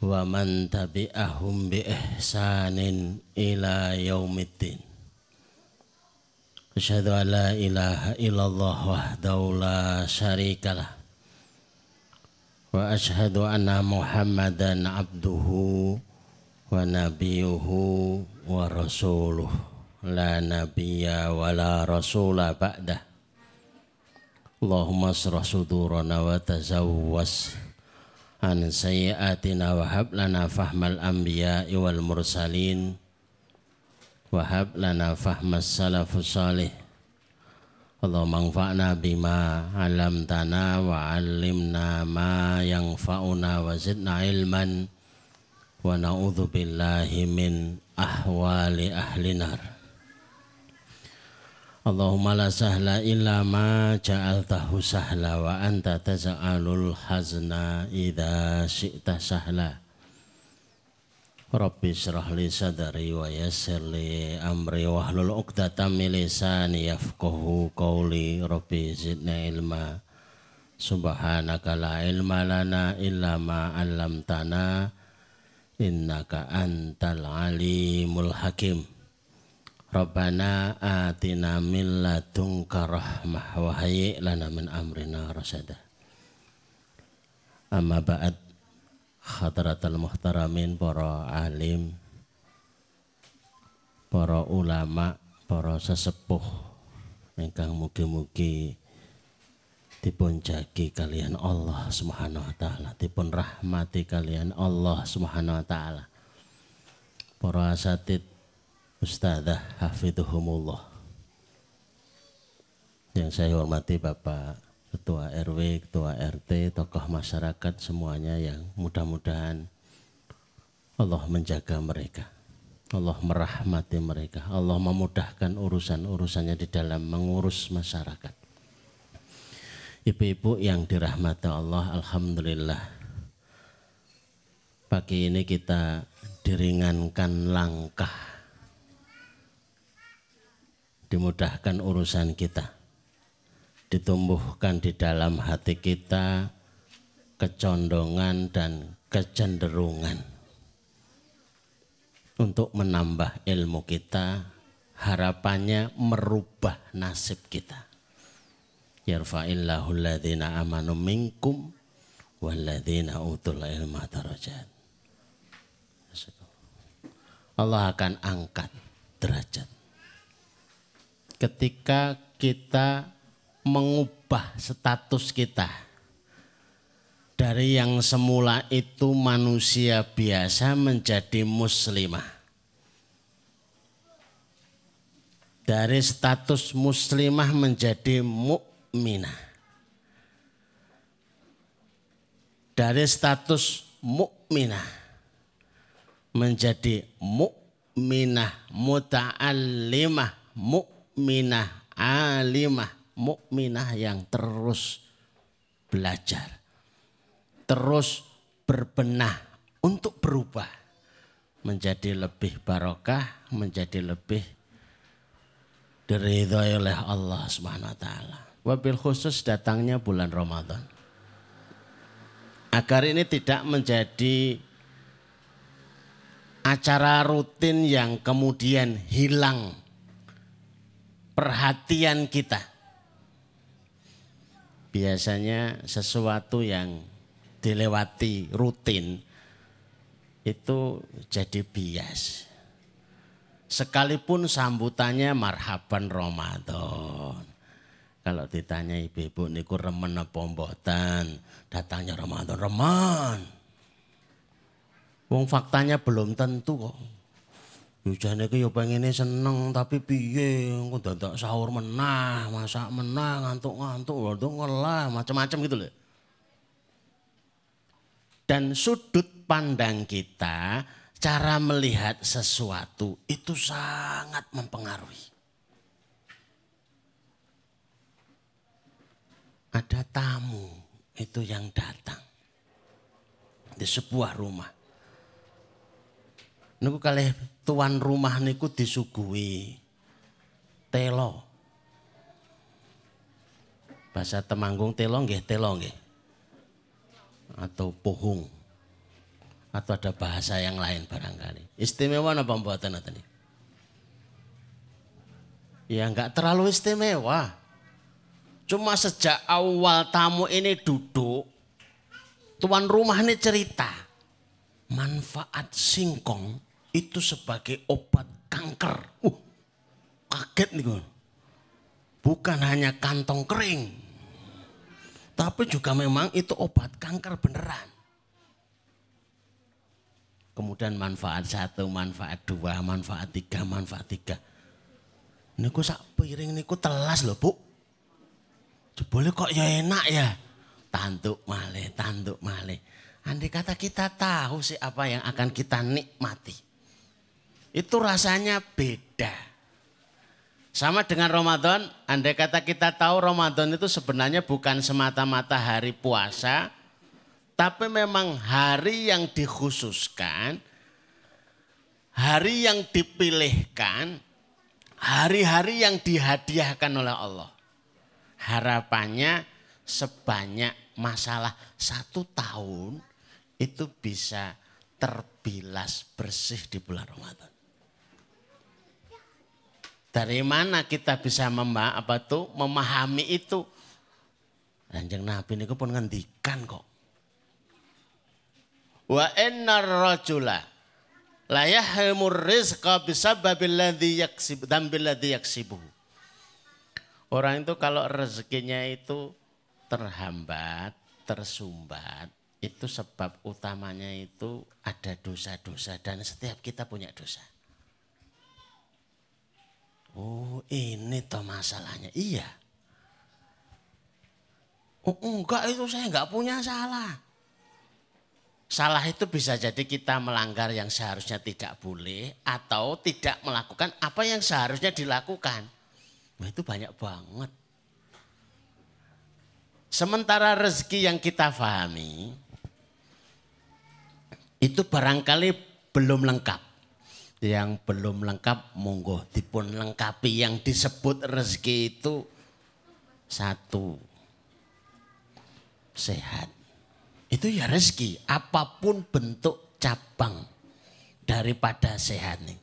wa man tabi'ahum bi ihsanin ila yaumiddin. Asyhadu an la ilaha illallah wahdahu la syarikalah wa asyhadu anna Muhammadan abduhu wa nabiyuhu wa rasuluh. La nabiyya wa la rasula ba'dah. Allahumma asrah sudurana wa tazawwas an sayyiatina wa hab lana fahmal anbiya wal mursalin. Wa hab lana fahmas salafus salih. Allahumma anfa'na bima 'allamtana wa 'allimna ma yanfa'una wa zidna ilman. Wa na'udzu min ahwali ahli nar Allahumma la sahla illa ma ja'altahu sahla wa anta taza'alul hazna idha syi'ta sahla. Rabbi syrah li sadari wa yassir li amri wa hlul uqdatam lisani yafqahu qawli. Rabbi zidna ilma. Subhanaka la ilma lana illa ma 'allamtana. Innaka antal alimul hakim Rabbana atina min ladunka rahmah wa hayyi lana min amrina rasada. Amma ba'd hadratal muhtaramin para alim para ulama para sesepuh ingkang mugi-mugi dipun jagi kalian Allah Subhanahu wa taala dipun rahmati kalian Allah Subhanahu wa taala para asatid Ustazah Hafidhuhumullah Yang saya hormati Bapak Ketua RW, Ketua RT, tokoh masyarakat semuanya yang mudah-mudahan Allah menjaga mereka. Allah merahmati mereka. Allah memudahkan urusan-urusannya di dalam mengurus masyarakat. Ibu-ibu yang dirahmati Allah, Alhamdulillah. Pagi ini kita diringankan langkah dimudahkan urusan kita. Ditumbuhkan di dalam hati kita kecondongan dan kecenderungan untuk menambah ilmu kita, harapannya merubah nasib kita. Yarfa'illahu alladhina amanu minkum walladhina utul ilma darajat. Allah akan angkat derajat ketika kita mengubah status kita dari yang semula itu manusia biasa menjadi muslimah. Dari status muslimah menjadi mukminah. Dari status mukminah menjadi mukminah muta'allimah mukminah mukminah alimah mukminah yang terus belajar terus berbenah untuk berubah menjadi lebih barokah menjadi lebih diridhoi oleh Allah Subhanahu wa taala. Wabil khusus datangnya bulan Ramadan. Agar ini tidak menjadi acara rutin yang kemudian hilang perhatian kita. Biasanya sesuatu yang dilewati rutin itu jadi bias. Sekalipun sambutannya marhaban Ramadan. Kalau ditanya ibu-ibu niku remen apa mboten? Datangnya Ramadan, reman. Wong faktanya belum tentu kok. Yujane ku yo pengene seneng tapi piye engko dadak sahur menah, masak menah, ngantuk-ngantuk, ngantuk ngelah, macam-macam gitu loh. Dan sudut pandang kita, cara melihat sesuatu itu sangat mempengaruhi. Ada tamu itu yang datang di sebuah rumah. Niku kali tuan rumah niku disuguhi telo. Bahasa Temanggung telo nggih, telo nggih. Atau pohung. Atau ada bahasa yang lain barangkali. Istimewa apa mboten tadi? Ya enggak terlalu istimewa. Cuma sejak awal tamu ini duduk, tuan rumah ini cerita. Manfaat singkong itu sebagai obat kanker. Uh, kaget nih gue. Bukan hanya kantong kering. Tapi juga memang itu obat kanker beneran. Kemudian manfaat satu, manfaat dua, manfaat tiga, manfaat tiga. Niku sak piring niku telas loh bu. Boleh kok ya enak ya. Tanduk malih, tanduk malih. Andai kata kita tahu sih apa yang akan kita nikmati. Itu rasanya beda. Sama dengan Ramadan, andai kata kita tahu Ramadan itu sebenarnya bukan semata-mata hari puasa, tapi memang hari yang dikhususkan, hari yang dipilihkan, hari-hari yang dihadiahkan oleh Allah. Harapannya sebanyak masalah satu tahun itu bisa terbilas bersih di bulan Ramadan. Dari mana kita bisa memba apa tuh memahami itu? Kanjeng Nabi ini pun ngendikan kok. Wa innar rajula la yahmur rizqa bisababil ladzi yaksib dan ladzi yaksibu. Orang itu kalau rezekinya itu terhambat, tersumbat, itu sebab utamanya itu ada dosa-dosa dan setiap kita punya dosa. Oh ini toh masalahnya. Iya. Oh, enggak itu saya enggak punya salah. Salah itu bisa jadi kita melanggar yang seharusnya tidak boleh atau tidak melakukan apa yang seharusnya dilakukan. Nah, itu banyak banget. Sementara rezeki yang kita pahami itu barangkali belum lengkap yang belum lengkap monggo dipun lengkapi. Yang disebut rezeki itu satu. Sehat. Itu ya rezeki. Apa pun bentuk cabang daripada sehat nih.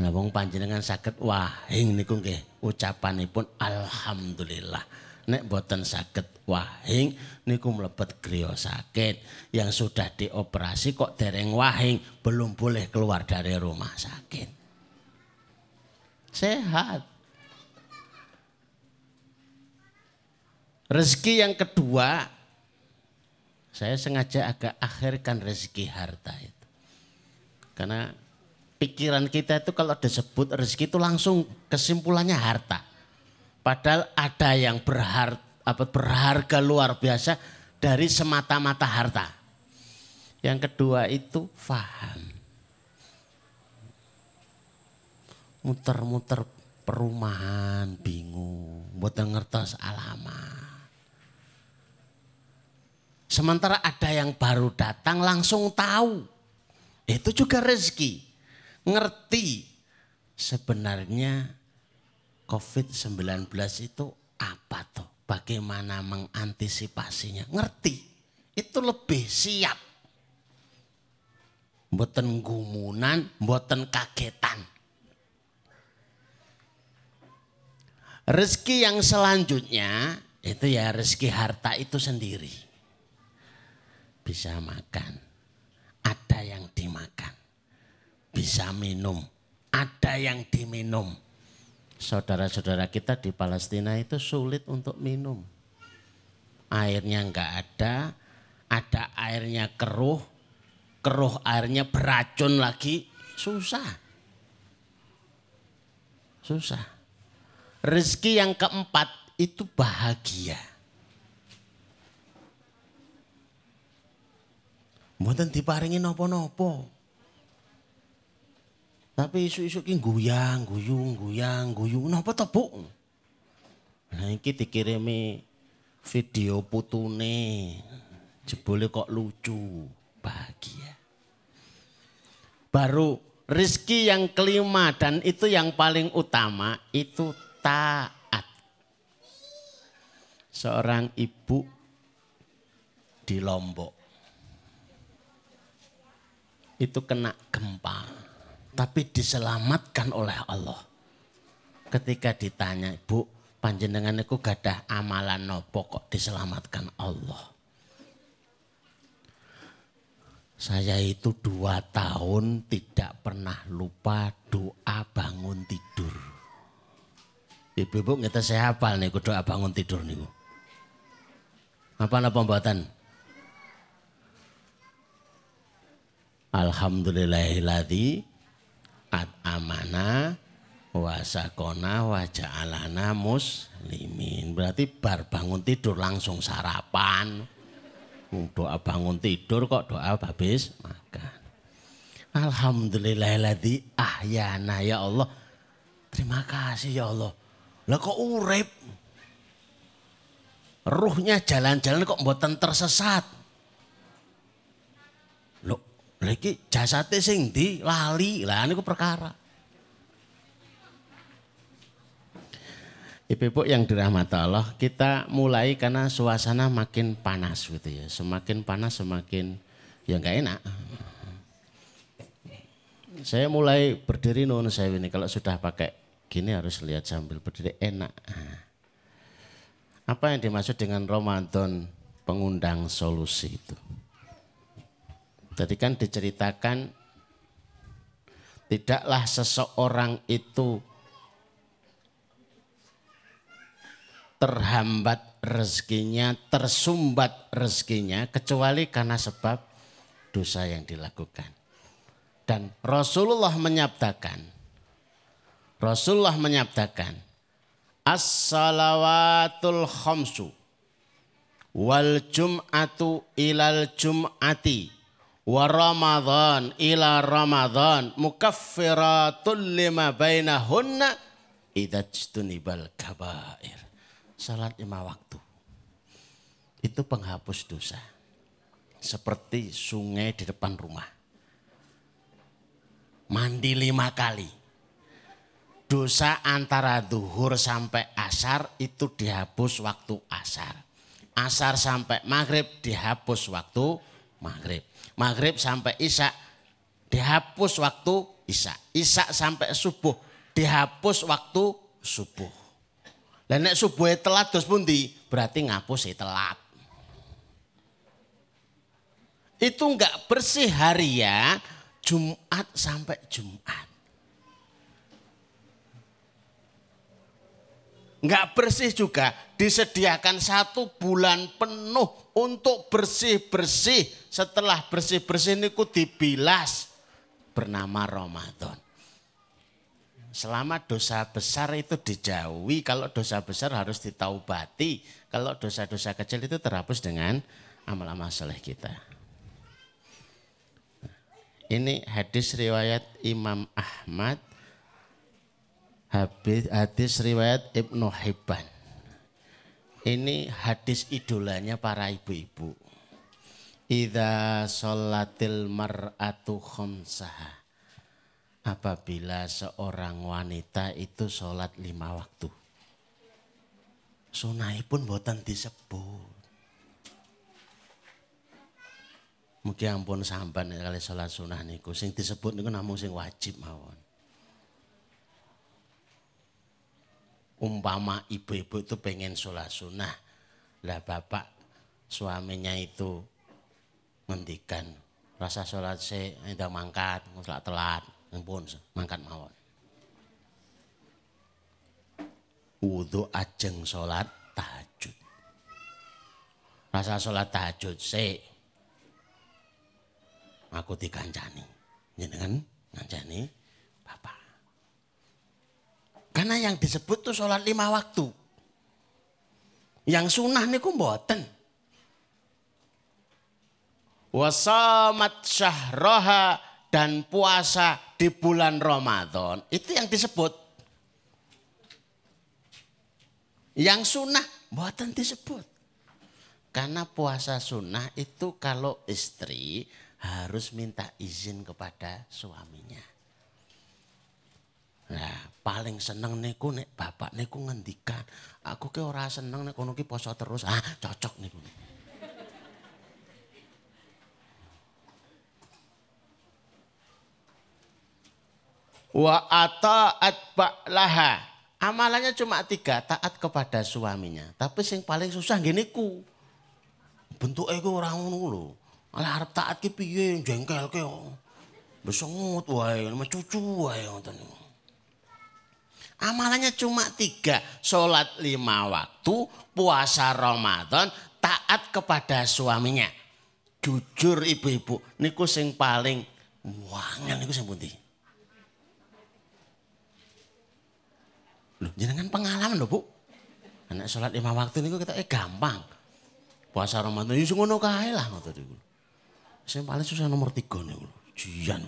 Nah, wong panjenengan sakit wahing niku nggih. Ucapanipun alhamdulillah. Nek boten sakit wahing niku mlebet griya sakit. Yang sudah dioperasi kok dereng wahing belum boleh keluar dari rumah sakit. Sehat. Rezeki yang kedua saya sengaja agak akhirkan rezeki harta itu. Karena pikiran kita itu kalau disebut rezeki itu langsung kesimpulannya harta. Padahal ada yang berharga, apa, berharga luar biasa dari semata-mata harta. Yang kedua itu faham. Muter-muter perumahan bingung, buat ngertos alamat. Sementara ada yang baru datang langsung tahu. Itu juga rezeki. Ngerti sebenarnya COVID-19 itu apa tuh? Bagaimana mengantisipasinya? Ngerti. Itu lebih siap. Mboten gumunan, mboten kagetan. Rezeki yang selanjutnya itu ya rezeki harta itu sendiri. Bisa makan, ada yang dimakan. Bisa minum, ada yang diminum saudara-saudara kita di Palestina itu sulit untuk minum. Airnya enggak ada, ada airnya keruh, keruh airnya beracun lagi, susah. Susah. Rezeki yang keempat itu bahagia. Mboten diparingi napa-napa. Tapi isu-isu ki guyang, guyung, guyang, guyung. Napa to, Bu? Nah iki dikirimi video putune. Jebule kok lucu, bahagia. Baru rizki yang kelima dan itu yang paling utama itu taat. Seorang ibu di Lombok itu kena gempa tapi diselamatkan oleh Allah. Ketika ditanya, Bu, panjenengan itu gadah amalan nopo kok diselamatkan Allah. Saya itu dua tahun tidak pernah lupa doa bangun tidur. Ibu-ibu kita saya hafal nih doa bangun tidur nih. Apa apa pembuatan? Alhamdulillahilladzi at amana wasakona waja'alana muslimin. Berarti bar bangun tidur langsung sarapan. Doa bangun tidur kok doa habis makan. Alhamdulillahilladzi ahyana ya Allah. Terima kasih ya Allah. Lah kok urip? Ruhnya jalan-jalan kok mboten tersesat. Lagi jasate sing di lali. Lah niku perkara. Ibu-ibu yang dirahmati Allah, kita mulai karena suasana makin panas gitu ya. Semakin panas semakin ya enggak enak. Saya mulai berdiri nun saya ini kalau sudah pakai gini harus lihat sambil berdiri enak. Apa yang dimaksud dengan Ramadan pengundang solusi itu? Tadi kan diceritakan tidaklah seseorang itu terhambat rezekinya, tersumbat rezekinya kecuali karena sebab dosa yang dilakukan. Dan Rasulullah menyabdakan, Rasulullah menyabdakan, As-salawatul khamsu wal jum'atu ilal jum'ati wa Ramadan ila Ramadan mukaffiratun lima bainahunna idza junibal kabair. Salat lima waktu. Itu penghapus dosa. Seperti sungai di depan rumah. Mandi lima kali. Dosa antara duhur sampai asar itu dihapus waktu asar. Asar sampai maghrib dihapus waktu maghrib maghrib sampai isya dihapus waktu isya. Isya sampai subuh dihapus waktu subuh. Dan nek subuh telat terus pundi? Berarti ngapus telat. Itu enggak bersih harian Jumat sampai Jumat. Enggak bersih juga disediakan satu bulan penuh untuk bersih-bersih. Setelah bersih-bersih ini ku dibilas bernama Ramadan. Selama dosa besar itu dijauhi, kalau dosa besar harus ditaubati. Kalau dosa-dosa kecil itu terhapus dengan amal-amal soleh kita. Ini hadis riwayat Imam Ahmad, hadis riwayat Ibnu Hibban. Ini hadis idolanya para ibu-ibu. Idza sholatil mar'atu khamsaha. Apabila seorang wanita itu sholat lima waktu. Sunai pun buatan disebut. Mungkin ampun sampan kali sholat sunah niku. Sing disebut niku namun sing wajib mawon. umpama ibu-ibu itu pengen sholat sunnah. Lah bapak suaminya itu ngendikan rasa sholat se tidak mangkat, sholat telat, pun mangkat mawon. Wudhu ajeng sholat tahajud. Rasa sholat tahajud se aku dikancani. Jenengan ngancani bapak. Karena yang disebut tuh sholat lima waktu. Yang sunnah niku mboten. Wasamat syahroha dan puasa di bulan Ramadan. Itu yang disebut. Yang sunnah buatan disebut. Karena puasa sunnah itu kalau istri harus minta izin kepada suaminya. Nah, paling seneng niku nek bapak niku ngendikan, aku ke ora seneng nek kono ki poso terus. Ah, cocok niku. Wa ata'at ba'laha. Amalannya cuma tiga, taat kepada suaminya. Tapi yang paling susah gini ku. Bentuk ego orang ngono lho. Malah harap taat ki piye jengkel ke. Besengut wae, cucu wae ngoten Amalannya cuma tiga. Sholat lima waktu, puasa Ramadan, taat kepada suaminya. Jujur ibu-ibu, niku sing paling wangen niku sing pundi? Loh, jenengan pengalaman loh bu. Anak sholat lima waktu niku kita eh gampang. Puasa Ramadan itu ngono kae lah ngoten niku. Paling susah nomor tiga niku. Jian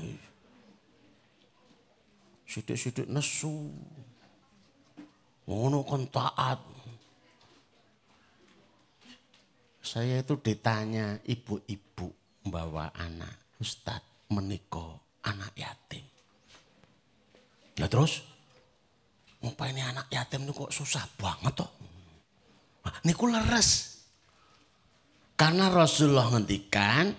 Sidik-sidik nesu. Ngono kon taat. Saya itu ditanya ibu-ibu membawa anak. Ustadz menikah anak yatim. Nah terus? Ngapa ini anak yatim ini kok susah banget toh? Nah, niku leres. Karena Rasulullah ngendikan,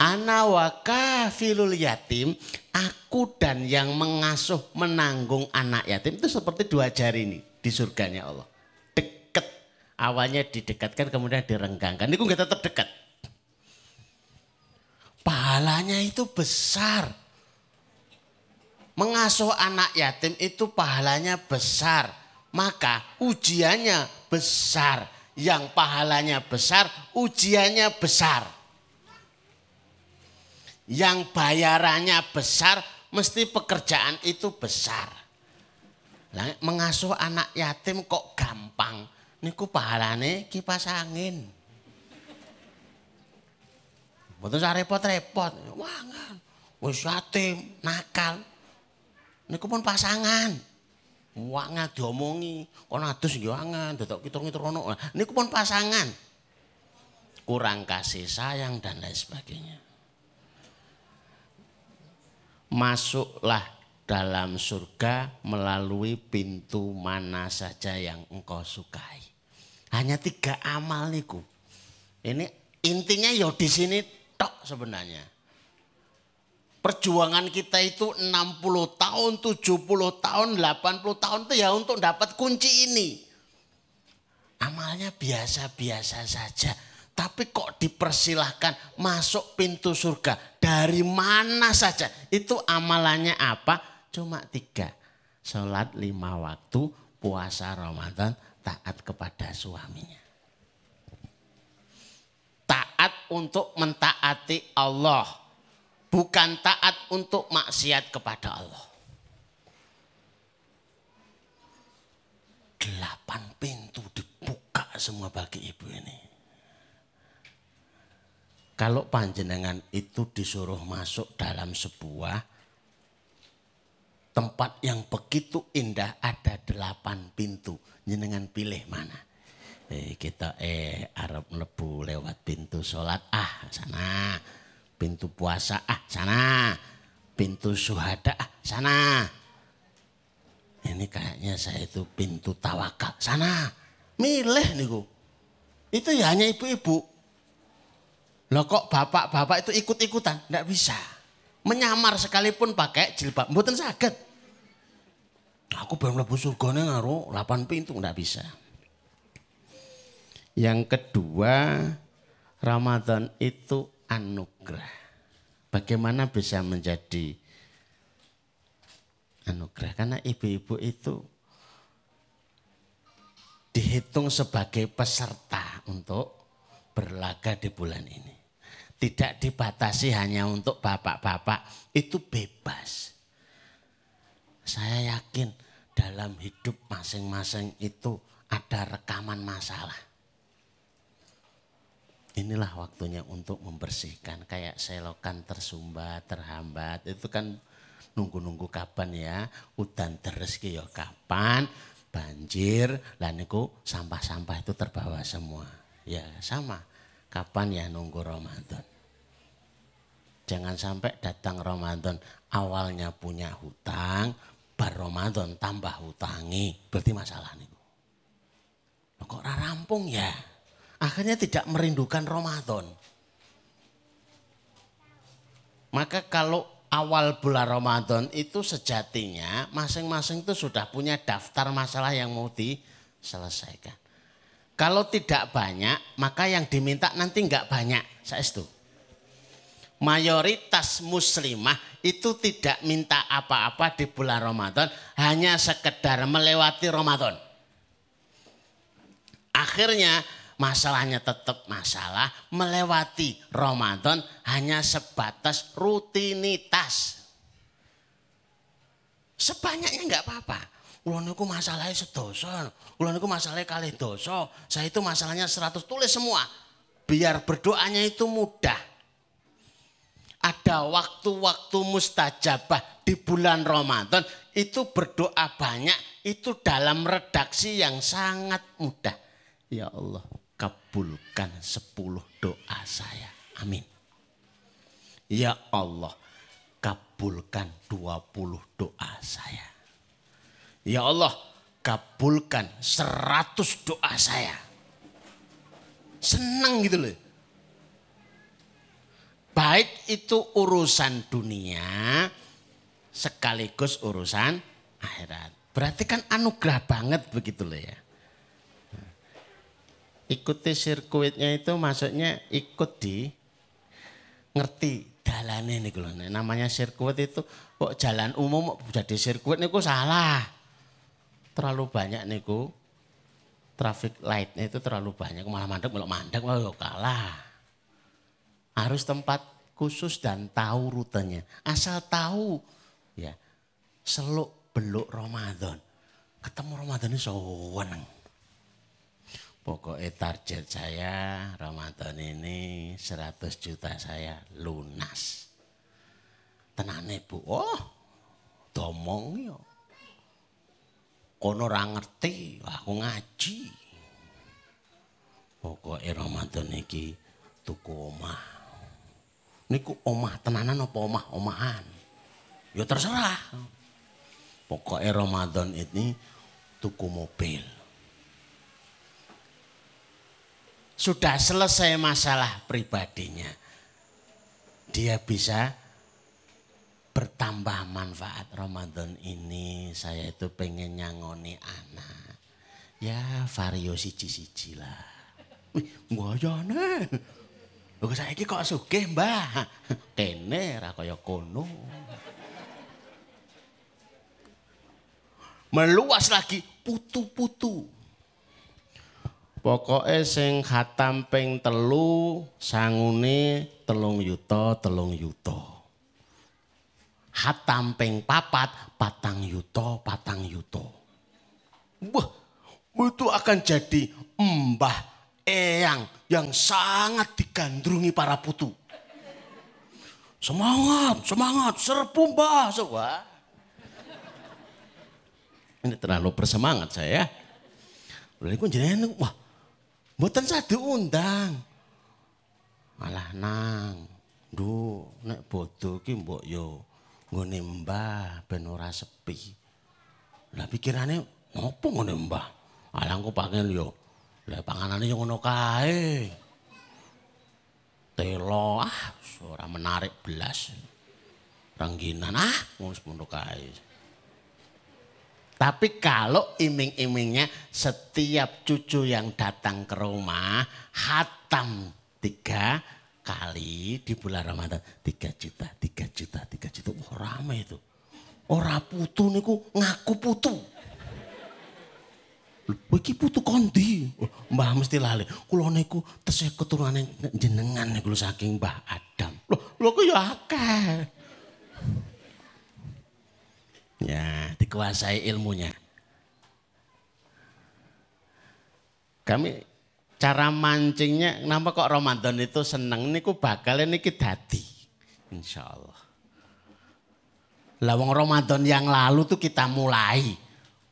Ana waka filul yatim, aku dan yang mengasuh menanggung anak yatim itu seperti dua jari ini di surganya Allah. Dekat. Awalnya didekatkan kemudian direnggangkan. Ini kita tetap dekat. Pahalanya itu besar. Mengasuh anak yatim itu pahalanya besar. Maka ujiannya besar. Yang pahalanya besar, ujiannya besar. Yang bayarannya besar, mesti pekerjaan itu besar. Mengasuh anak yatim kok gampang. Niku pahalane kipas angin. Sak repot-repot. Wangan. Wis yatim, nakal. Niku pun pasangan. Wangan diomongi, kon adus nggih wangan, dadok kitur-kitur ono. Niku pun pasangan. Kurang kasih sayang dan lain sebagainya. Masuklah dalam surga melalui pintu mana saja yang engkau sukai. Hanya tiga amal niku. Ini intinya ya di sini tok sebenarnya. Perjuangan kita itu 60 tahun, 70 tahun, 80 tahun itu ya untuk dapat kunci ini. Amalnya biasa-biasa saja. Tapi kok dipersilahkan masuk pintu surga. Dari mana saja. Itu amalannya apa? Cuma tiga. Sholat lima waktu, puasa Ramadan, taat kepada suaminya. Taat untuk mentaati Allah. Bukan taat untuk maksiat kepada Allah. Delapan pintu dibuka semua bagi ibu ini. Kalau panjenengan itu disuruh masuk dalam sebuah tempat yang begitu indah ada delapan pintu. Jenengan pilih mana? Eh, kita eh Arab lebu lewat pintu sholat ah sana. Pintu puasa ah sana. Pintu syuhada ah sana. Ini kayaknya saya itu pintu tawakal sana. Milih niku. Itu ya hanya ibu-ibu. Loh kok bapak-bapak itu ikut-ikutan? Tidak bisa menyamar sekalipun pakai jilbab mboten saged. Aku belum mlebu surgane ngaruh 8 pintu nggak bisa. Yang kedua, Ramadan itu anugerah. Bagaimana bisa menjadi anugerah? Karena ibu-ibu itu dihitung sebagai peserta untuk berlaga di bulan ini tidak dibatasi hanya untuk bapak-bapak, itu bebas. Saya yakin dalam hidup masing-masing itu ada rekaman masalah. Inilah waktunya untuk membersihkan. Kayak selokan tersumbat, terhambat. Itu kan nunggu-nunggu kapan ya. Udan terus ya kapan. Banjir. Lah niku sampah-sampah itu terbawa semua. Ya sama. Kapan ya nunggu Ramadan. Jangan sampai datang Ramadan awalnya punya hutang, bar Ramadan tambah hutangi. Berarti masalah nih. Kok rampung ya? Akhirnya tidak merindukan Ramadan. Maka kalau awal bulan Ramadan itu sejatinya masing-masing itu sudah punya daftar masalah yang mau diselesaikan. Kalau tidak banyak, maka yang diminta nanti enggak banyak. Saya itu. Mayoritas muslimah itu tidak minta apa-apa di bulan Ramadan, hanya sekedar melewati Ramadan. Akhirnya masalahnya tetap masalah, melewati Ramadan hanya sebatas rutinitas. Sebanyaknya enggak apa-apa. Ulan itu masalahnya sedoso, ulan itu masalahnya kali doso. Saya itu masalahnya 100 tulis semua. Biar berdoanya itu mudah. Ada waktu-waktu mustajabah di bulan Ramadan itu berdoa banyak itu dalam redaksi yang sangat mudah. Ya Allah, kabulkan sepuluh doa saya. Amin. Ya Allah, kabulkan dua puluh doa saya. Ya Allah, kabulkan seratus doa saya. Senang gitu loh. Baik itu urusan dunia sekaligus urusan akhirat. Berarti kan anugerah banget begitu loh ya ikuti sirkuitnya itu maksudnya ikut di ngerti dalane nih kalau namanya sirkuit itu kok jalan umum jadi sirkuit niku salah. Terlalu banyak niku. Traffic lightnya itu terlalu banyak. Malah mandek malah mandek malah kalah. Harus tempat khusus dan tahu rutenya. Asal tahu ya. Seluk beluk Ramadan. Ketemu Ramadan ini sewenang Pokoknya target saya Ramadan ini 100 juta saya lunas. Tenane bu, oh domong yo. Kono ora ngerti, aku ngaji. Pokoknya Ramadan iki tuku omah. Niku omah tenanan apa omah omahan? Ya terserah. Pokoknya Ramadan ini tuku mobil sudah selesai masalah pribadinya. Dia bisa bertambah manfaat Ramadan ini. Saya itu pengen nyangoni anak. Ya vario siji-siji lah. Wih, mbajane. Lho saiki kok sugih, Mbah? Kene ra kaya kono. Meluas lagi putu-putu. Pokoknya sing khatam ping telu sangune telung yuto telung yuto. Khatam ping papat patang yuto patang yuto. Wah, itu akan jadi mbah eyang yang sangat digandrungi para putu. Semangat, semangat, serpu mbah. Wah. Ini terlalu bersemangat saya. Lalu jenengan, wah Mboten sadu undang. Malah nang. Duh, nek bodoh ki mbok yo nggone Mbah ben ora sepi. Lah pikirane ngopo ngene Mbah? Alangku pangen yo. Lah panganane yo ngono kae. Telo ah ora menarik belas. Rangginan ah ngono kae. Tapi kalau iming-imingnya setiap cucu yang datang ke rumah hatam tiga kali di bulan Ramadan. Tiga juta, tiga juta, tiga juta. Wah rame itu. Ora putu niku ngaku putu. Iki putu kondi. Mbah mesti lali. Kulo niku tesih keturunan jenengan niku saking Mbah Adam. Loh, lho kok ya akeh. Ya, dikuasai ilmunya. Kami cara mancingnya kenapa kok Ramadan itu seneng? Niku bakal niki dadi insyaallah. Lah wong Ramadan yang lalu tuh kita mulai.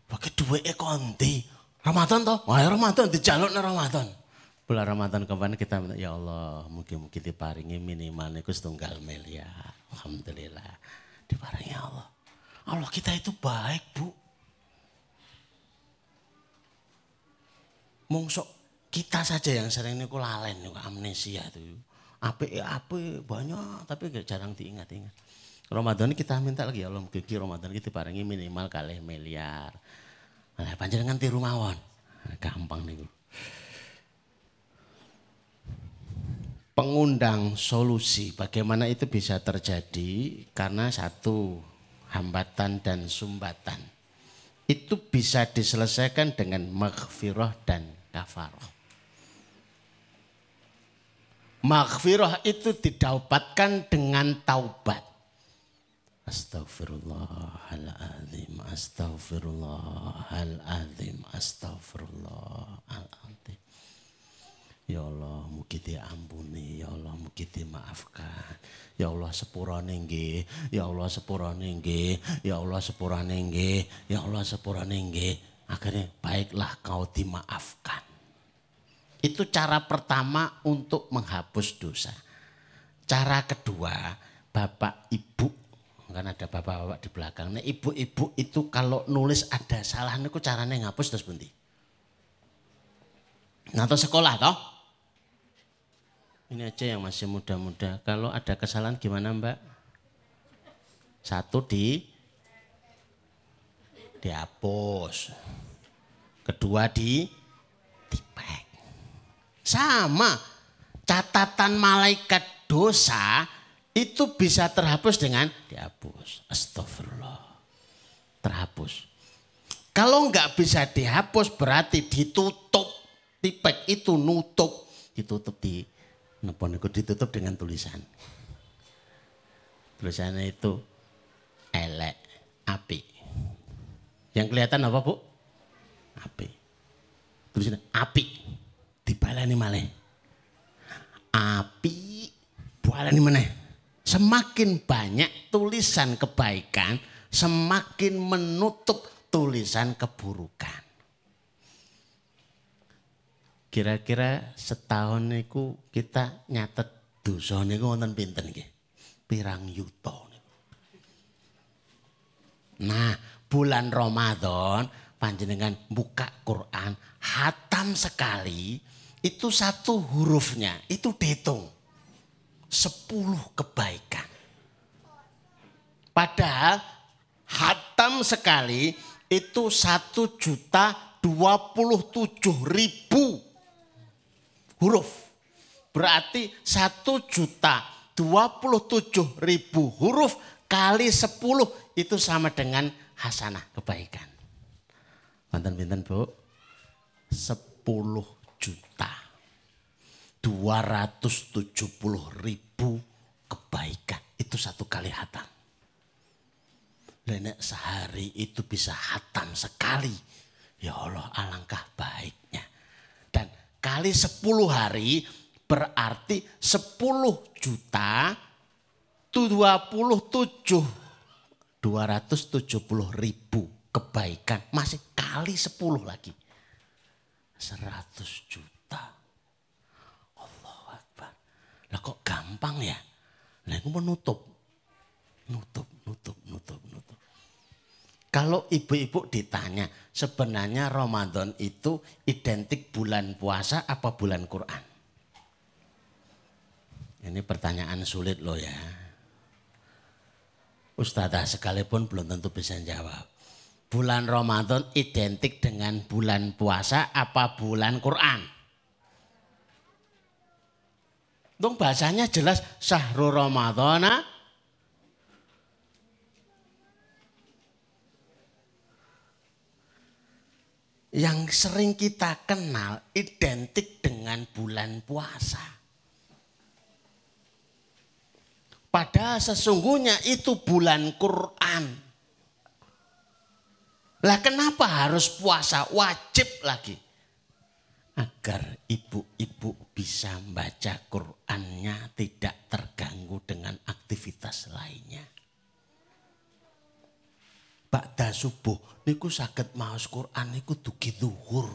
Pakai duit konti Ramadan toh? Wah Ramadan dijaluk Ramadan. Bulan Ramadan kemarin kita minta ya Allah mungkin-mungkin diparingi minimal niku setunggal miliar alhamdulillah diparingi Allah Allah kita itu baik bu mungsok kita saja yang sering niku lalen niku amnesia tuh. Ape ape banyak tapi jarang diingat-ingat. Ramadan kita minta lagi ya Allah mugi Ramadan kita paringi minimal kali miliar. Nah, panjenengan tiru mawon. Gampang niku. Pengundang solusi bagaimana itu bisa terjadi karena satu hambatan dan sumbatan. Itu bisa diselesaikan dengan maghfirah dan kafarah. Maghfirah itu didapatkan dengan taubat. Astaghfirullahaladzim, astaghfirullahaladzim, astaghfirullahaladzim. Ya Allah, mugi diampuni, ya Allah, mugi dimaafkan. Ya Allah sepurane nggih, ya Allah sepurane nggih, ya Allah sepurane nggih, ya Allah sepurane nggih. Akhirnya baiklah kau dimaafkan. Itu cara pertama untuk menghapus dosa. Cara kedua, bapak ibu, kan ada bapak-bapak di belakang. Nah, ibu-ibu itu kalau nulis ada salah niku caranya ngapus terus bunti. Nah, atau sekolah toh? Ini aja yang masih muda-muda. Kalau ada kesalahan gimana Mbak? Satu di dihapus. Kedua di dipek. Sama catatan malaikat dosa itu bisa terhapus dengan dihapus. Astagfirullah. Terhapus. Kalau nggak bisa dihapus berarti ditutup. Tipek itu nutup. Ditutup di nepon itu ditutup dengan tulisan. Tulisannya itu elek, api. Yang kelihatan apa bu? Api. Tulisannya api dibalani malih. Api balani mana? Semakin banyak tulisan kebaikan, semakin menutup tulisan keburukan. Kira-kira setahun niku kita nyatet dosa niku wonten pinten nggih? Pirang yuta Nah, bulan Ramadan panjenengan buka Quran, hatam sekali, itu satu hurufnya, itu dihitung. Sepuluh kebaikan. Padahal hatam sekali itu satu juta dua puluh tujuh ribu huruf. Berarti satu juta dua puluh tujuh ribu huruf kali sepuluh itu sama dengan hasanah kebaikan. Mantan pinten bu? Sepuluh juta. 270 ribu kebaikan. Itu satu kali hatam. Nenek sehari itu bisa hatam sekali. Ya Allah alangkah baiknya. Kali 10 hari berarti 10 juta 27 270 ribu kebaikan. Masih kali 10 lagi. 100 juta. Allah Akbar. Lah kok gampang ya? Itu menutup. Nutup, nutup, nutup, nutup. Kalau ibu-ibu ditanya, sebenarnya Ramadan itu identik bulan puasa apa bulan Quran? Ini pertanyaan sulit loh ya. Ustazah sekalipun belum tentu bisa jawab bulan Ramadan identik dengan bulan puasa apa bulan Quran? Dong bahasanya jelas sahru Ramadana yang sering kita kenal identik dengan bulan puasa. Padahal sesungguhnya itu bulan Quran. Lah kenapa harus puasa? Wajib lagi. agar ibu-ibu bisa membaca Qur'annya tidak terganggu dengan aktivitas lainnya. Ba'da subuh niku sakit maos Quran niku dugi zuhur.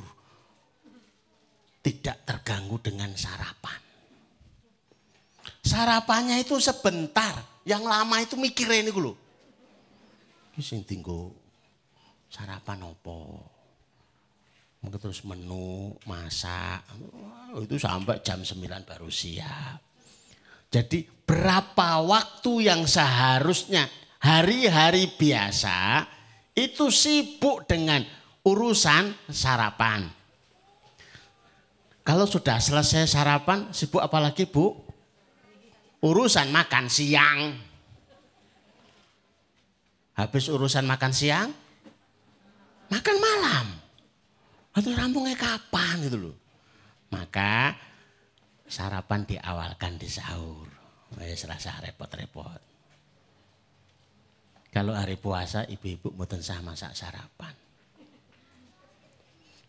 Tidak terganggu dengan sarapan. Sarapannya itu sebentar, yang lama itu mikirin niku lho. Ki sing tinggo sarapan opo? Mungkin terus menu, masak. Itu sampai jam 9 baru siap. Jadi berapa waktu yang seharusnya hari-hari biasa itu sibuk dengan urusan sarapan. Kalau sudah selesai sarapan, sibuk apalagi Bu? Urusan makan siang. Habis urusan makan siang, makan malam. Atau rampungnya kapan gitu loh. Maka sarapan diawalkan di sahur. Wes rasa repot-repot. Kalau hari puasa ibu-ibu mboten sah masak sarapan.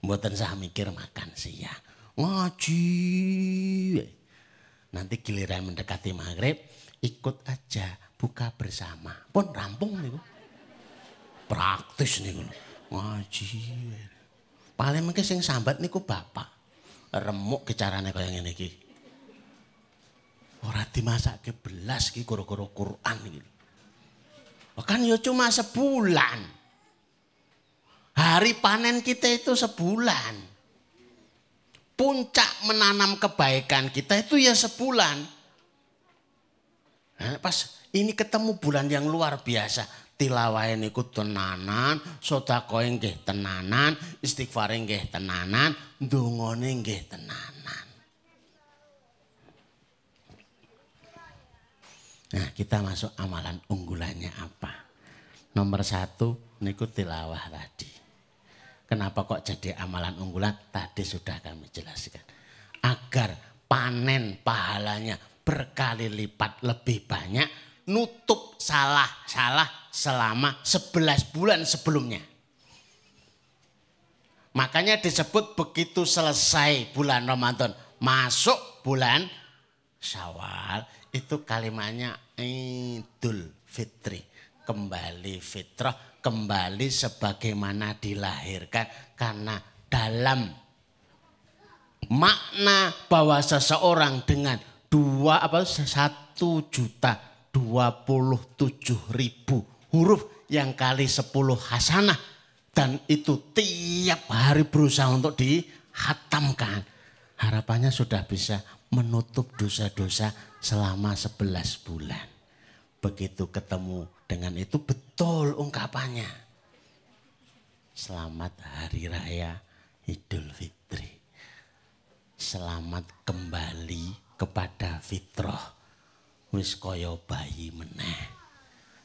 Mboten sah mikir makan siang. Ngaji. Nanti giliran mendekati maghrib ikut aja buka bersama. Pun rampung nih. Praktis nih. Ngaji. Paling mungkin sing sambat niku bapak. Remuk ke carane kaya ngene iki. Ora dimasake belas ki gara-gara Quran iki. Kan ya cuma sebulan. Hari panen kita itu sebulan. Puncak menanam kebaikan kita itu ya sebulan. Nah, pas ini ketemu bulan yang luar biasa tilawah niku tenanan, sedekah nggih tenanan, istighfar nggih tenanan, ndongane nggih tenanan. Nah, kita masuk amalan unggulannya apa? Nomor satu, niku tilawah tadi. Kenapa kok jadi amalan unggulan? Tadi sudah kami jelaskan. Agar panen pahalanya berkali lipat lebih banyak, nutup salah-salah selama 11 bulan sebelumnya. Makanya disebut begitu selesai bulan Ramadan, masuk bulan Syawal, itu kalimatnya Idul Fitri. Kembali fitrah, kembali sebagaimana dilahirkan karena dalam makna bahwa seseorang dengan dua apa satu juta dua puluh tujuh ribu huruf yang kali sepuluh hasanah dan itu tiap hari berusaha untuk dihatamkan. Harapannya sudah bisa menutup dosa-dosa selama sebelas bulan. Begitu ketemu dengan itu betul ungkapannya. Selamat Hari Raya Idul Fitri. Selamat kembali kepada fitrah. Wis bayi meneh.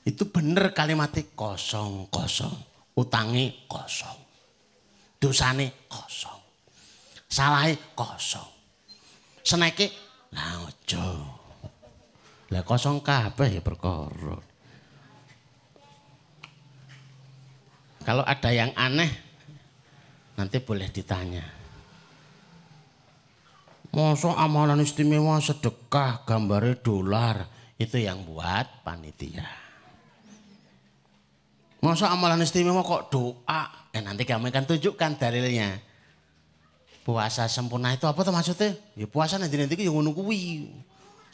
Itu bener kalimatnya kosong, kosong. Utangi kosong. Dosane kosong. Salahe kosong. Seneke lah ojo. Lah kosong kabeh ya perkara. Kalau ada yang aneh nanti boleh ditanya. Masa amalan istimewa sedekah gambarnya dolar itu yang buat panitia. Masa amalan istimewa kok doa? Eh nanti kami akan tunjukkan dalilnya. Puasa sempurna itu apa tuh maksudnya? Ya puasa nanti nanti yang ngono kuwi.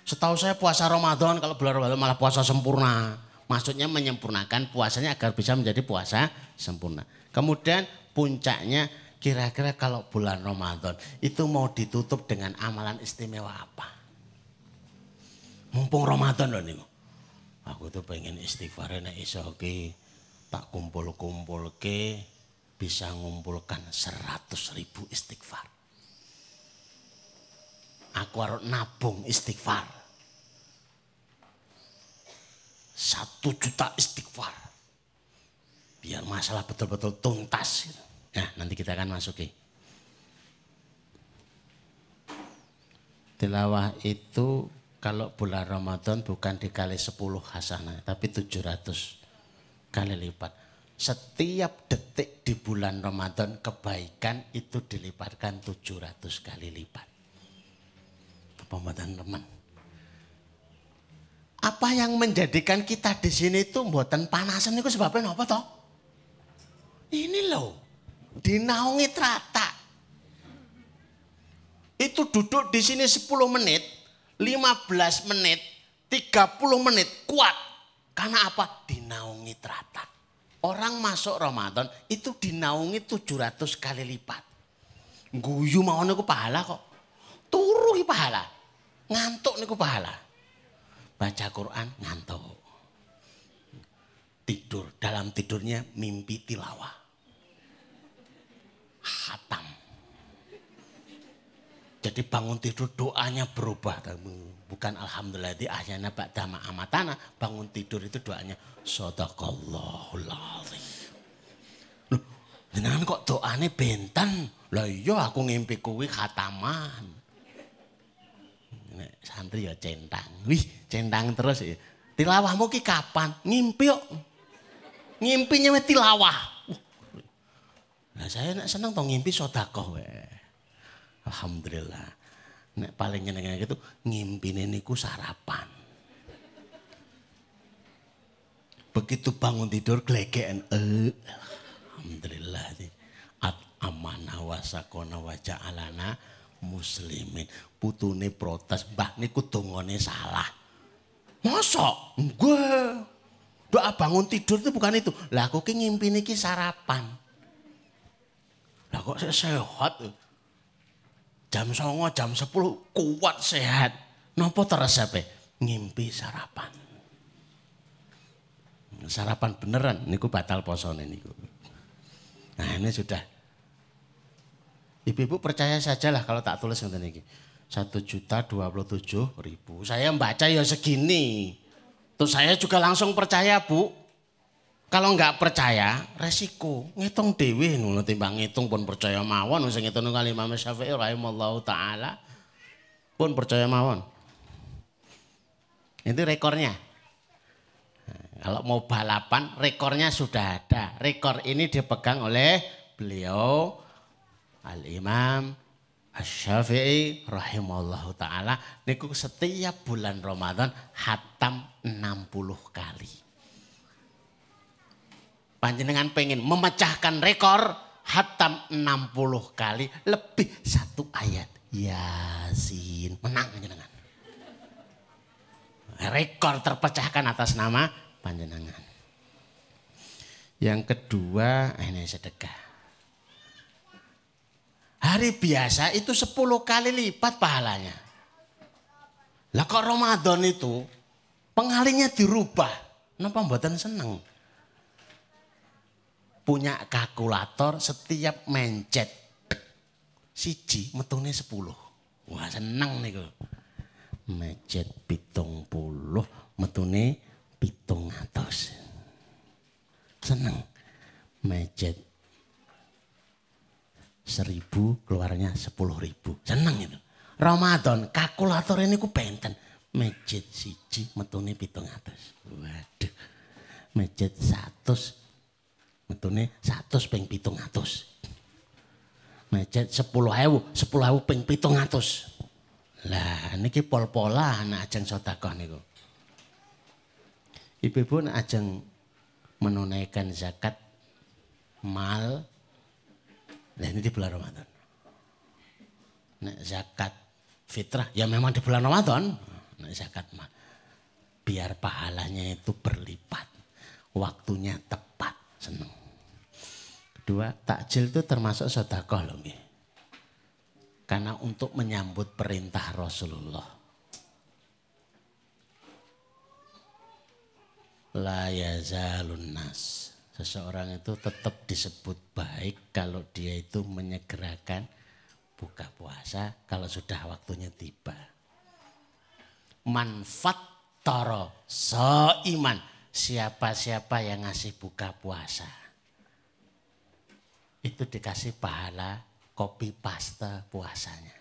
Setahu saya puasa Ramadan kalau bulan Ramadan malah puasa sempurna. Maksudnya menyempurnakan puasanya agar bisa menjadi puasa sempurna. Kemudian puncaknya kira-kira kalau bulan Ramadan itu mau ditutup dengan amalan istimewa apa? Mumpung Ramadan loh nih. Aku tuh pengen istighfar nek iso okay tak kumpul-kumpul ke bisa ngumpulkan seratus ribu istighfar. Aku harus nabung istighfar. Satu juta istighfar. Biar masalah betul-betul tuntas. Nah nanti kita akan masuki. Tilawah itu kalau bulan Ramadan bukan dikali 10 hasanah, tapi 700 kali lipat. Setiap detik di bulan Ramadan kebaikan itu dilipatkan 700 kali lipat. Pembuatan teman. Apa yang menjadikan kita di sini itu buatan panasan itu sebabnya apa toh? Ini loh, dinaungi terata. Itu duduk di sini 10 menit, 15 menit, 30 menit kuat. Karena apa? Dinaungi terata. Orang masuk Ramadan itu dinaungi 700 kali lipat. Guyu mau niku pahala kok. Turu pahala. Ngantuk niku pahala. Baca Quran ngantuk. Tidur, dalam tidurnya mimpi tilawah. Hatam. Jadi bangun tidur doanya berubah. Bukan alhamdulillah di ahyana ba'da amatana. Bangun tidur itu doanya Sadaqallahul azim. Loh, jenengan kok doane benten? Lah iya aku ngimpi kuwi khataman. Santri ya centang. Wih, centang terus ya. Tilawahmu ki kapan? Ngimpi kok. Ngimpinya wis tilawah. Nah saya nek seneng to ngimpi sedekah Alhamdulillah. Nek paling nyeneng gitu ngimpine niku sarapan. Begitu bangun tidur glegeken. Eh, Alhamdulillah. At amanah wasakona wajah alana muslimin. Putune protes, mbah niku dongane salah. Mosok? Gue doa bangun tidur itu bukan itu. Lah aku ki ngimpi niki sarapan. Lah kok sehat? Jam songo, jam sepuluh kuat sehat. Nopo terasa Ngimpi sarapan sarapan beneran niku batal posone niku. Nah ini sudah. Ibu-ibu percaya sajalah kalau tak tulis ngeten iki. Satu juta dua puluh tujuh ribu. Saya membaca ya segini. Terus saya juga langsung percaya bu. Kalau nggak percaya, resiko. Ngitung dewi ngono timbang ngitung pun percaya mawon. Sing ngitung kali Imam Syafi'i rahimallahu taala. Pun percaya mawon. Itu rekornya. Kalau mau balapan rekornya sudah ada. Rekor ini dipegang oleh beliau Al-Imam Asy-Syafi'i rahimallahu taala niku setiap bulan Ramadan hatam 60 kali. Panjenengan pengen memecahkan rekor hatam 60 kali lebih satu ayat Yasin. Menang panjenengan. Rekor terpecahkan atas nama panjenengan. Yang kedua, ini sedekah. Hari biasa itu 10 kali lipat pahalanya. Lah kok Ramadan itu pengalinya dirubah. Napa mboten seneng? Punya kalkulator setiap mencet siji metune 10. Wah seneng niku. Mencet pitung puluh metune pitung atas. Seneng. Mejet seribu keluarnya sepuluh ribu. Seneng itu. Ramadan kalkulator ini ku benten. Mejet siji metune pitung atas. Waduh. Mejet satu metune satu ping pitung atas. Mejet sepuluh ewu, sepuluh ewu ping pitung atas. Lah niki pol-pola anak ajeng sodakoh niku. Ibu-ibu ajeng menunaikan zakat mal nah ini di bulan Ramadan. Nek zakat fitrah ya memang di bulan Ramadan. Nek zakat mal biar pahalanya itu berlipat. Waktunya tepat, seneng. Kedua, takjil itu termasuk sedekah loh Karena untuk menyambut perintah Rasulullah la yazalun nas. Seseorang itu tetap disebut baik kalau dia itu menyegerakan buka puasa kalau sudah waktunya tiba. Manfaat toro so iman siapa-siapa yang ngasih buka puasa. Itu dikasih pahala kopi pasta puasanya.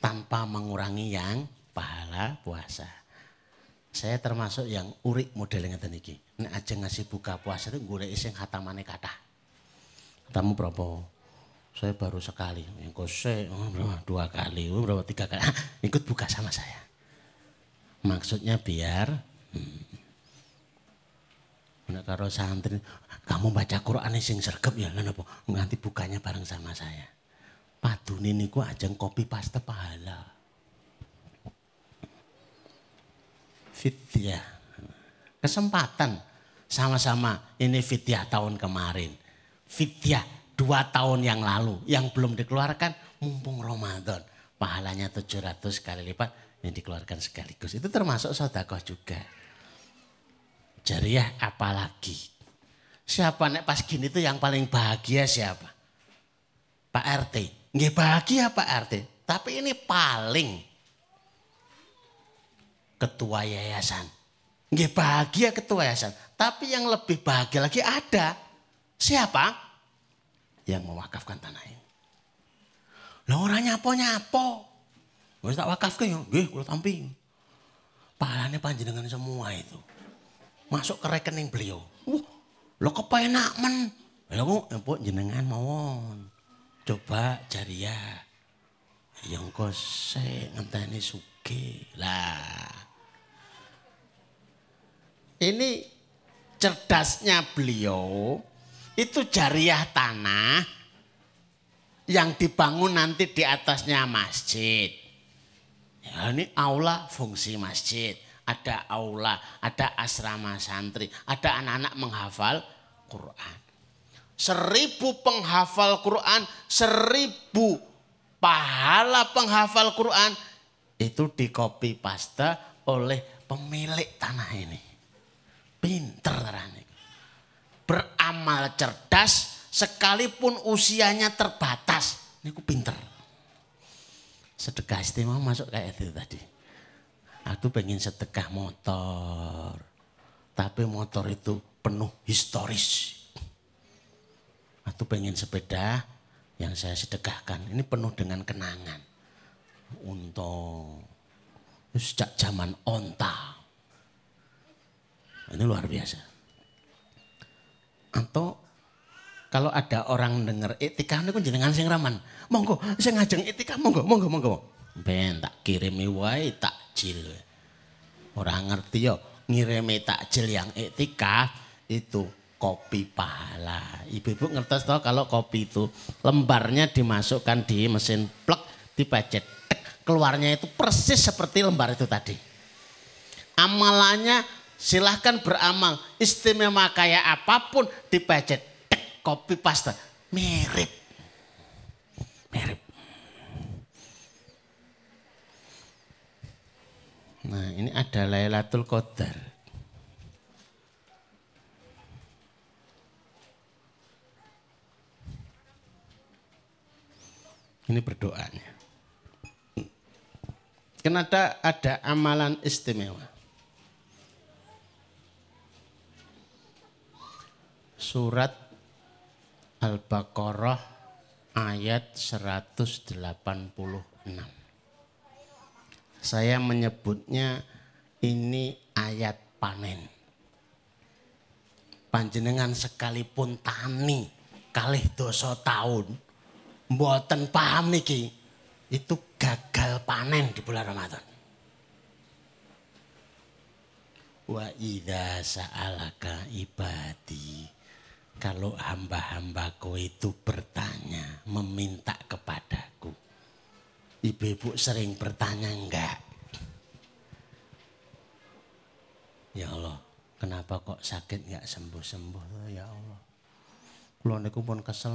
Tanpa mengurangi yang pahala puasa Saya termasuk yang urik modelnya ngeten iki. Nek aja ngasih buka puasa itu golek sing hatamane kathah. Tamu berapa? Saya baru sekali. Yang kose oh, berapa? Dua kali, oh, berapa tiga kali. Ah, ikut buka sama saya. Maksudnya biar hmm, karo santri, kamu baca Quran sing sergap ya, lan apa? Nganti bukanya bareng sama saya. Padune niku ajeng kopi paste pahala. Fitya. Kesempatan sama-sama ini fitya tahun kemarin. Fitya dua tahun yang lalu yang belum dikeluarkan mumpung Ramadan. Pahalanya 700 kali lipat yang dikeluarkan sekaligus. Itu termasuk sodakoh juga. Jariah apalagi. Siapa nek pas gini tuh yang paling bahagia siapa? Pak RT. Nggak bahagia Pak RT. Tapi ini paling ketua yayasan. Nggak bahagia ketua yayasan. Tapi yang lebih bahagia lagi ada. Siapa? Yang mewakafkan tanah ini. Lah orang nyapo-nyapo. Wis tak wakafke yo, nggih kula tampi. Pahalane panjenengan semua itu. Masuk ke rekening beliau. Wah, lo kepenak men. Ya kok empuk jenengan mawon. Coba jariah. Yang kose ngenteni suge. Lah. Ini cerdasnya beliau itu jariah tanah yang dibangun nanti di atasnya masjid. Ya, ini aula fungsi masjid. Ada aula, ada asrama santri, ada anak-anak menghafal Quran. Seribu penghafal Quran, seribu pahala penghafal Quran itu di copy paste oleh pemilik tanah ini. Pinter terane. Beramal cerdas sekalipun usianya terbatas. Ini ku pinter. Sedekah istimewa masuk kayak itu tadi. Aku pengen sedekah motor. Tapi motor itu penuh historis. Aku pengen sepeda yang saya sedekahkan. Ini penuh dengan kenangan. Untung. Sejak zaman onta. Ini luar biasa. Atau kalau ada orang dengar etika niku jenengan sing raman. Monggo sing ngajeng etika monggo monggo monggo. Ben tak kirimi wae takjil. Orang ngerti yo ngirimi takjil yang etika itu kopi pahala. Ibu-ibu ngerti toh kalau kopi itu lembarnya dimasukkan di mesin plek dipecet keluarnya itu persis seperti lembar itu tadi. Amalannya silahkan beramal istimewa kayak apa pun dipecet. Tek copy paste. Mirip. Mirip. Nah ini ada Lailatul Qadar. Ini berdoanya. Kenapa ada amalan istimewa? Surat Al-Baqarah ayat 186. Saya menyebutnya ini ayat panen. Panjenengan sekalipun tani kalih dosa tahun mboten paham niki itu gagal panen di bulan Ramadan. Wa idza sa'alaka ibadi kalau hamba-hambaku itu bertanya, meminta kepadaku. Ibu-ibu sering bertanya enggak? Ya Allah, kenapa kok sakit enggak sembuh-sembuh? Ya Allah. Kulo niku pun kesel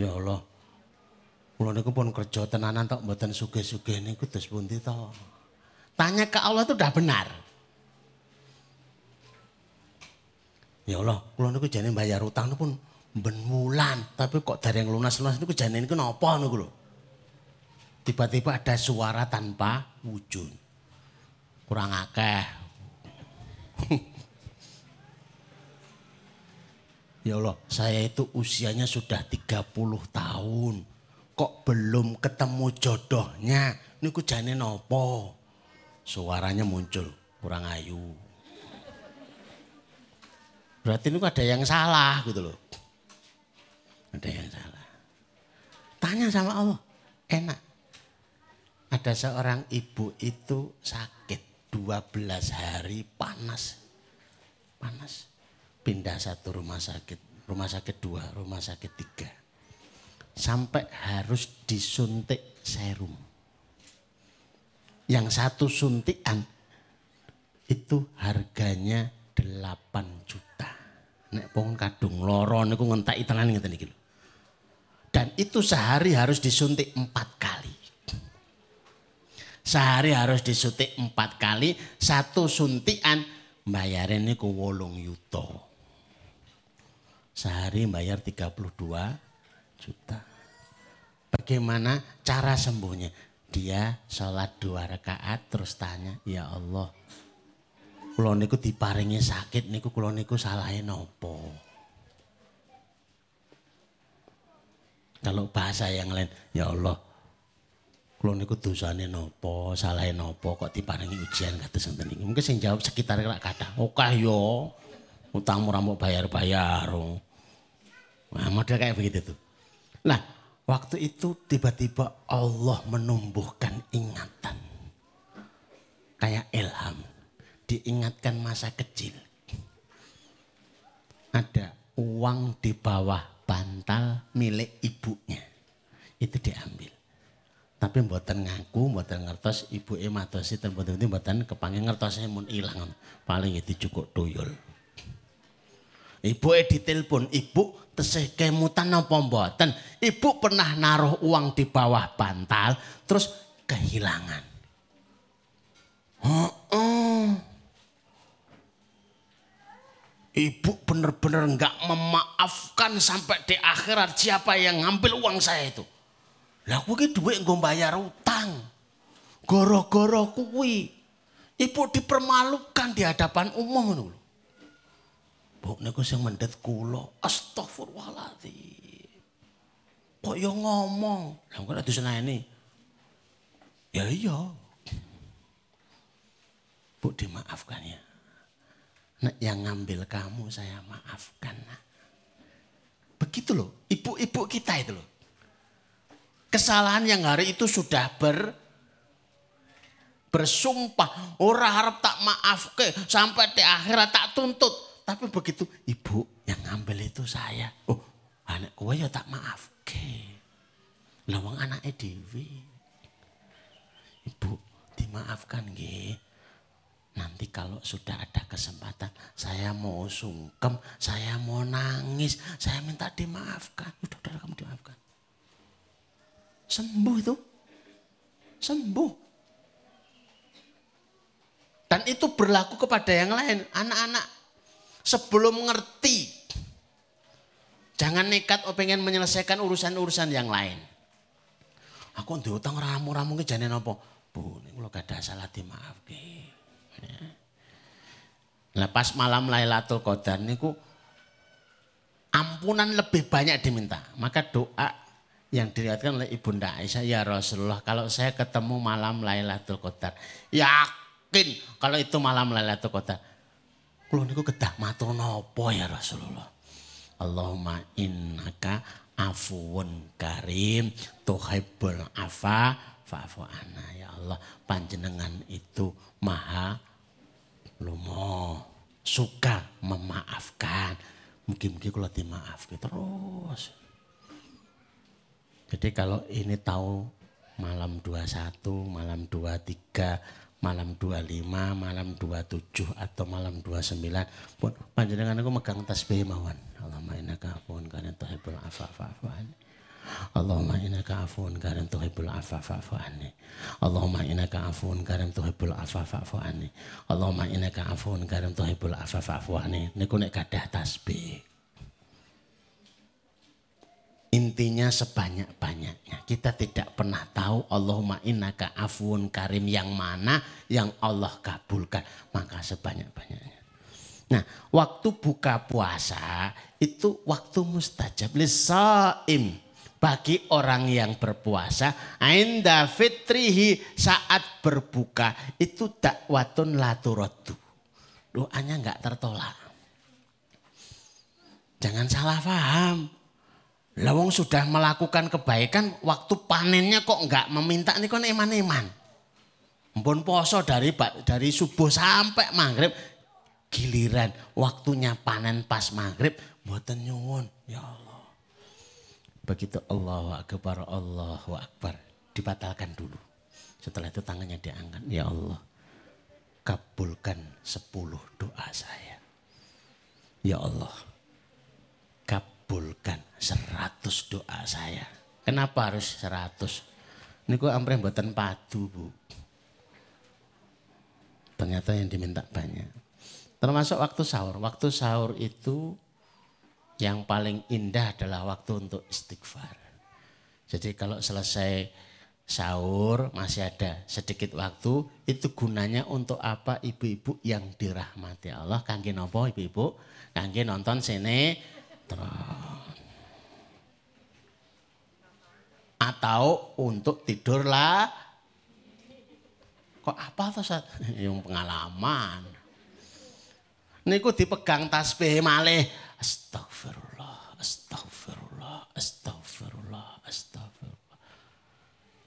Ya Allah. Kulo niku pun kerja tenanan tok mboten sugih-sugih niku terus pundi to? Tanya ke Allah itu udah benar. Ya Allah, kula niku jane bayar utang pun ben wulan, tapi kok dari yang lunas-lunas niku jane niku napa niku lho. Tiba-tiba ada suara tanpa wujud. Kurang akeh. ya Allah, saya itu usianya sudah 30 tahun. Kok belum ketemu jodohnya? Niku jane napa? Suaranya muncul, kurang ayu. Berarti ini ada yang salah gitu loh. Ada yang salah. Tanya sama Allah, enak. Ada seorang ibu itu sakit 12 hari panas. Panas. Pindah satu rumah sakit. Rumah sakit dua, rumah sakit tiga. Sampai harus disuntik serum. Yang satu suntikan itu harganya 8 juta. Nek pun kadung loro niku ngentak tenan ngeten iki Dan itu sehari harus disuntik empat kali. Sehari harus disuntik empat kali, satu suntikan bayarin niku wolong yuto. Sehari bayar 32 juta. Bagaimana cara sembuhnya? Dia sholat dua rakaat terus tanya, ya Allah Kulo niku diparingi sakit niku kulo niku salahin nopo. Kalau bahasa yang lain, ya Allah, kulo niku dosane nopo, salahin nopo kok diparingi ujian kata ngoten iki. Mungkin sing jawab sekitar kata, "Okah yo, utangmu ra bayar-bayar." Nah, model kayak begitu tuh. Nah, waktu itu tiba-tiba Allah menumbuhkan ingatan. Kayak ilham diingatkan masa kecil. Ada uang di bawah bantal milik ibunya. Itu diambil. Tapi mboten ngaku, mboten ngertos ibu e matosi dan mboten mboten kepanggil ngertosnya mun ilang. Paling itu cukup tuyul. Ibu e ditelepon, ibu tesih kemutan apa mboten? Ibu pernah naruh uang di bawah bantal terus kehilangan. Oh, oh. Ibu benar-benar nggak memaafkan sampai di akhirat siapa yang ngambil uang saya itu. Lah kuwi duit nggo bayar utang. Goro-goro kuwi. Ibu dipermalukan di hadapan umum lho. Bu niku sing mendet kula. Astagfirullahaladzim. Kok yo ngomong. Lah kok ora ini. Ya iya. Bu dimaafkan ya. Nah, yang ngambil kamu saya maafkan. Nah. Begitu loh, ibu-ibu kita itu loh. Kesalahan yang hari itu sudah ber bersumpah, orang harap tak maaf ke sampai di akhirat tak tuntut. Tapi begitu ibu yang ngambil itu saya. Oh, anak gue ya tak maaf ke. Lawang anaknya Dewi. Ibu dimaafkan nggih. Nanti kalau sudah ada kesempatan, saya mau sungkem, saya mau nangis, saya minta dimaafkan. Udah, udah kamu dimaafkan. Sembuh itu. Sembuh. Dan itu berlaku kepada yang lain. Anak-anak sebelum mengerti. Jangan nekat oh pengen menyelesaikan urusan-urusan yang lain. Aku diutang ramu-ramu ke janin apa? Bu, kalau gak ada salah dimaafkan. Nah pas malam Lailatul Qadar niku ampunan lebih banyak diminta. Maka doa yang diriwayatkan oleh Ibunda Aisyah, ya Rasulullah kalau saya ketemu malam Lailatul Qadar, yakin kalau itu malam Lailatul Qadar. Kulo niku kedah matur napa ya Rasulullah. Allahumma innaka afuun karim tuhibbul afa fa'fu anna ya Allah panjenengan itu maha lumo suka memaafkan. Mungkin-mungkin kalau dimaafkan terus. Jadi kalau ini tahu malam 21 malam 23 malam 25 malam 27 atau malam 29 pun panjenengan aku megang tasbih mawon. Allahumma innaka afuwun kana tuhibbul afwa fa'fu Allahumma innaka afuun karim tuhibbul afwa fa'fu anni. Allahumma innaka afuun karim tuhibbul afwa fa'fu anni. Allahumma innaka afuun karim tuhibbul afwa fa'fu anni. Niku nek kadah tasbih. Intinya sebanyak-banyaknya. Kita tidak pernah tahu Allahumma innaka afuun karim yang mana yang Allah kabulkan. Maka sebanyak-banyaknya. Nah, waktu buka puasa itu waktu mustajab. Lisaim bagi orang yang berpuasa ainda fitrihi saat berbuka itu dakwatun laturotu doanya nggak tertolak. Jangan salah paham. Lawang sudah melakukan kebaikan waktu panennya kok nggak meminta ini kan eman-eman Mpun poso dari dari subuh sampai maghrib giliran waktunya panen pas maghrib buatan nyuwun. Ya Allah Begitu Allahu Akbar, Allahu Akbar. Dibatalkan dulu. Setelah itu tangannya diangkat. Ya Allah, kabulkan sepuluh doa saya. Ya Allah, kabulkan seratus doa saya. Kenapa harus seratus? Ini kok ampre buatan padu bu. Ternyata yang diminta banyak. Termasuk waktu sahur. Waktu sahur itu yang paling indah adalah waktu untuk istighfar. Jadi kalau selesai sahur masih ada sedikit waktu, itu gunanya untuk apa ibu-ibu yang dirahmati Allah. Kangge nopo ibu-ibu? Kangge nonton sinetron. Atau untuk tidur lah. Kok apa tuh saat yang pengalaman? Niku dipegang tasbih malih Astagfirullah, astagfirullah, astagfirullah, astagfirullah.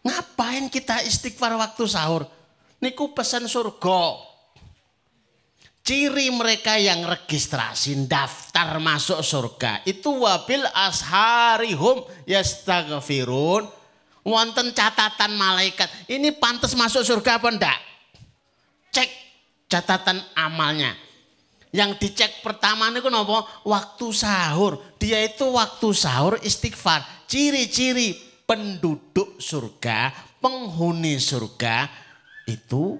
Ngapain kita istighfar waktu sahur? Niku pesan surga. Ciri mereka yang registrasi daftar masuk surga itu wabil asharihum yastaghfirun. Wonten catatan malaikat. Ini pantas masuk surga apa enggak? Cek catatan amalnya yang dicek pertama itu nopo waktu sahur. Dia itu waktu sahur istighfar. Ciri-ciri penduduk surga, penghuni surga itu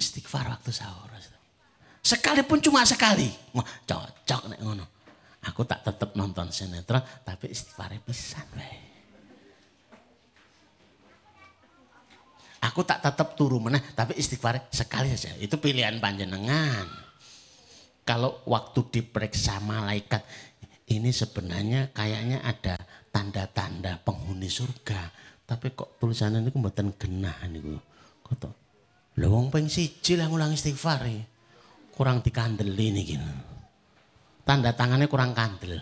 istighfar waktu sahur. Sekalipun cuma sekali. Wah, cocok nek ngono. Aku tak tetap nonton sinetron tapi istighfar pisan wae. Aku tak tetap turu meneh tapi istighfar sekali saja. Itu pilihan panjenengan kalau waktu diperiksa malaikat ini sebenarnya kayaknya ada tanda-tanda penghuni surga. Tapi kok tulisannya ini kembatan genah nih Kok tuh? Lewong peng siji lah ngulang istighfar. Kurang dikandeli nih gini. Tanda tangannya kurang kandel.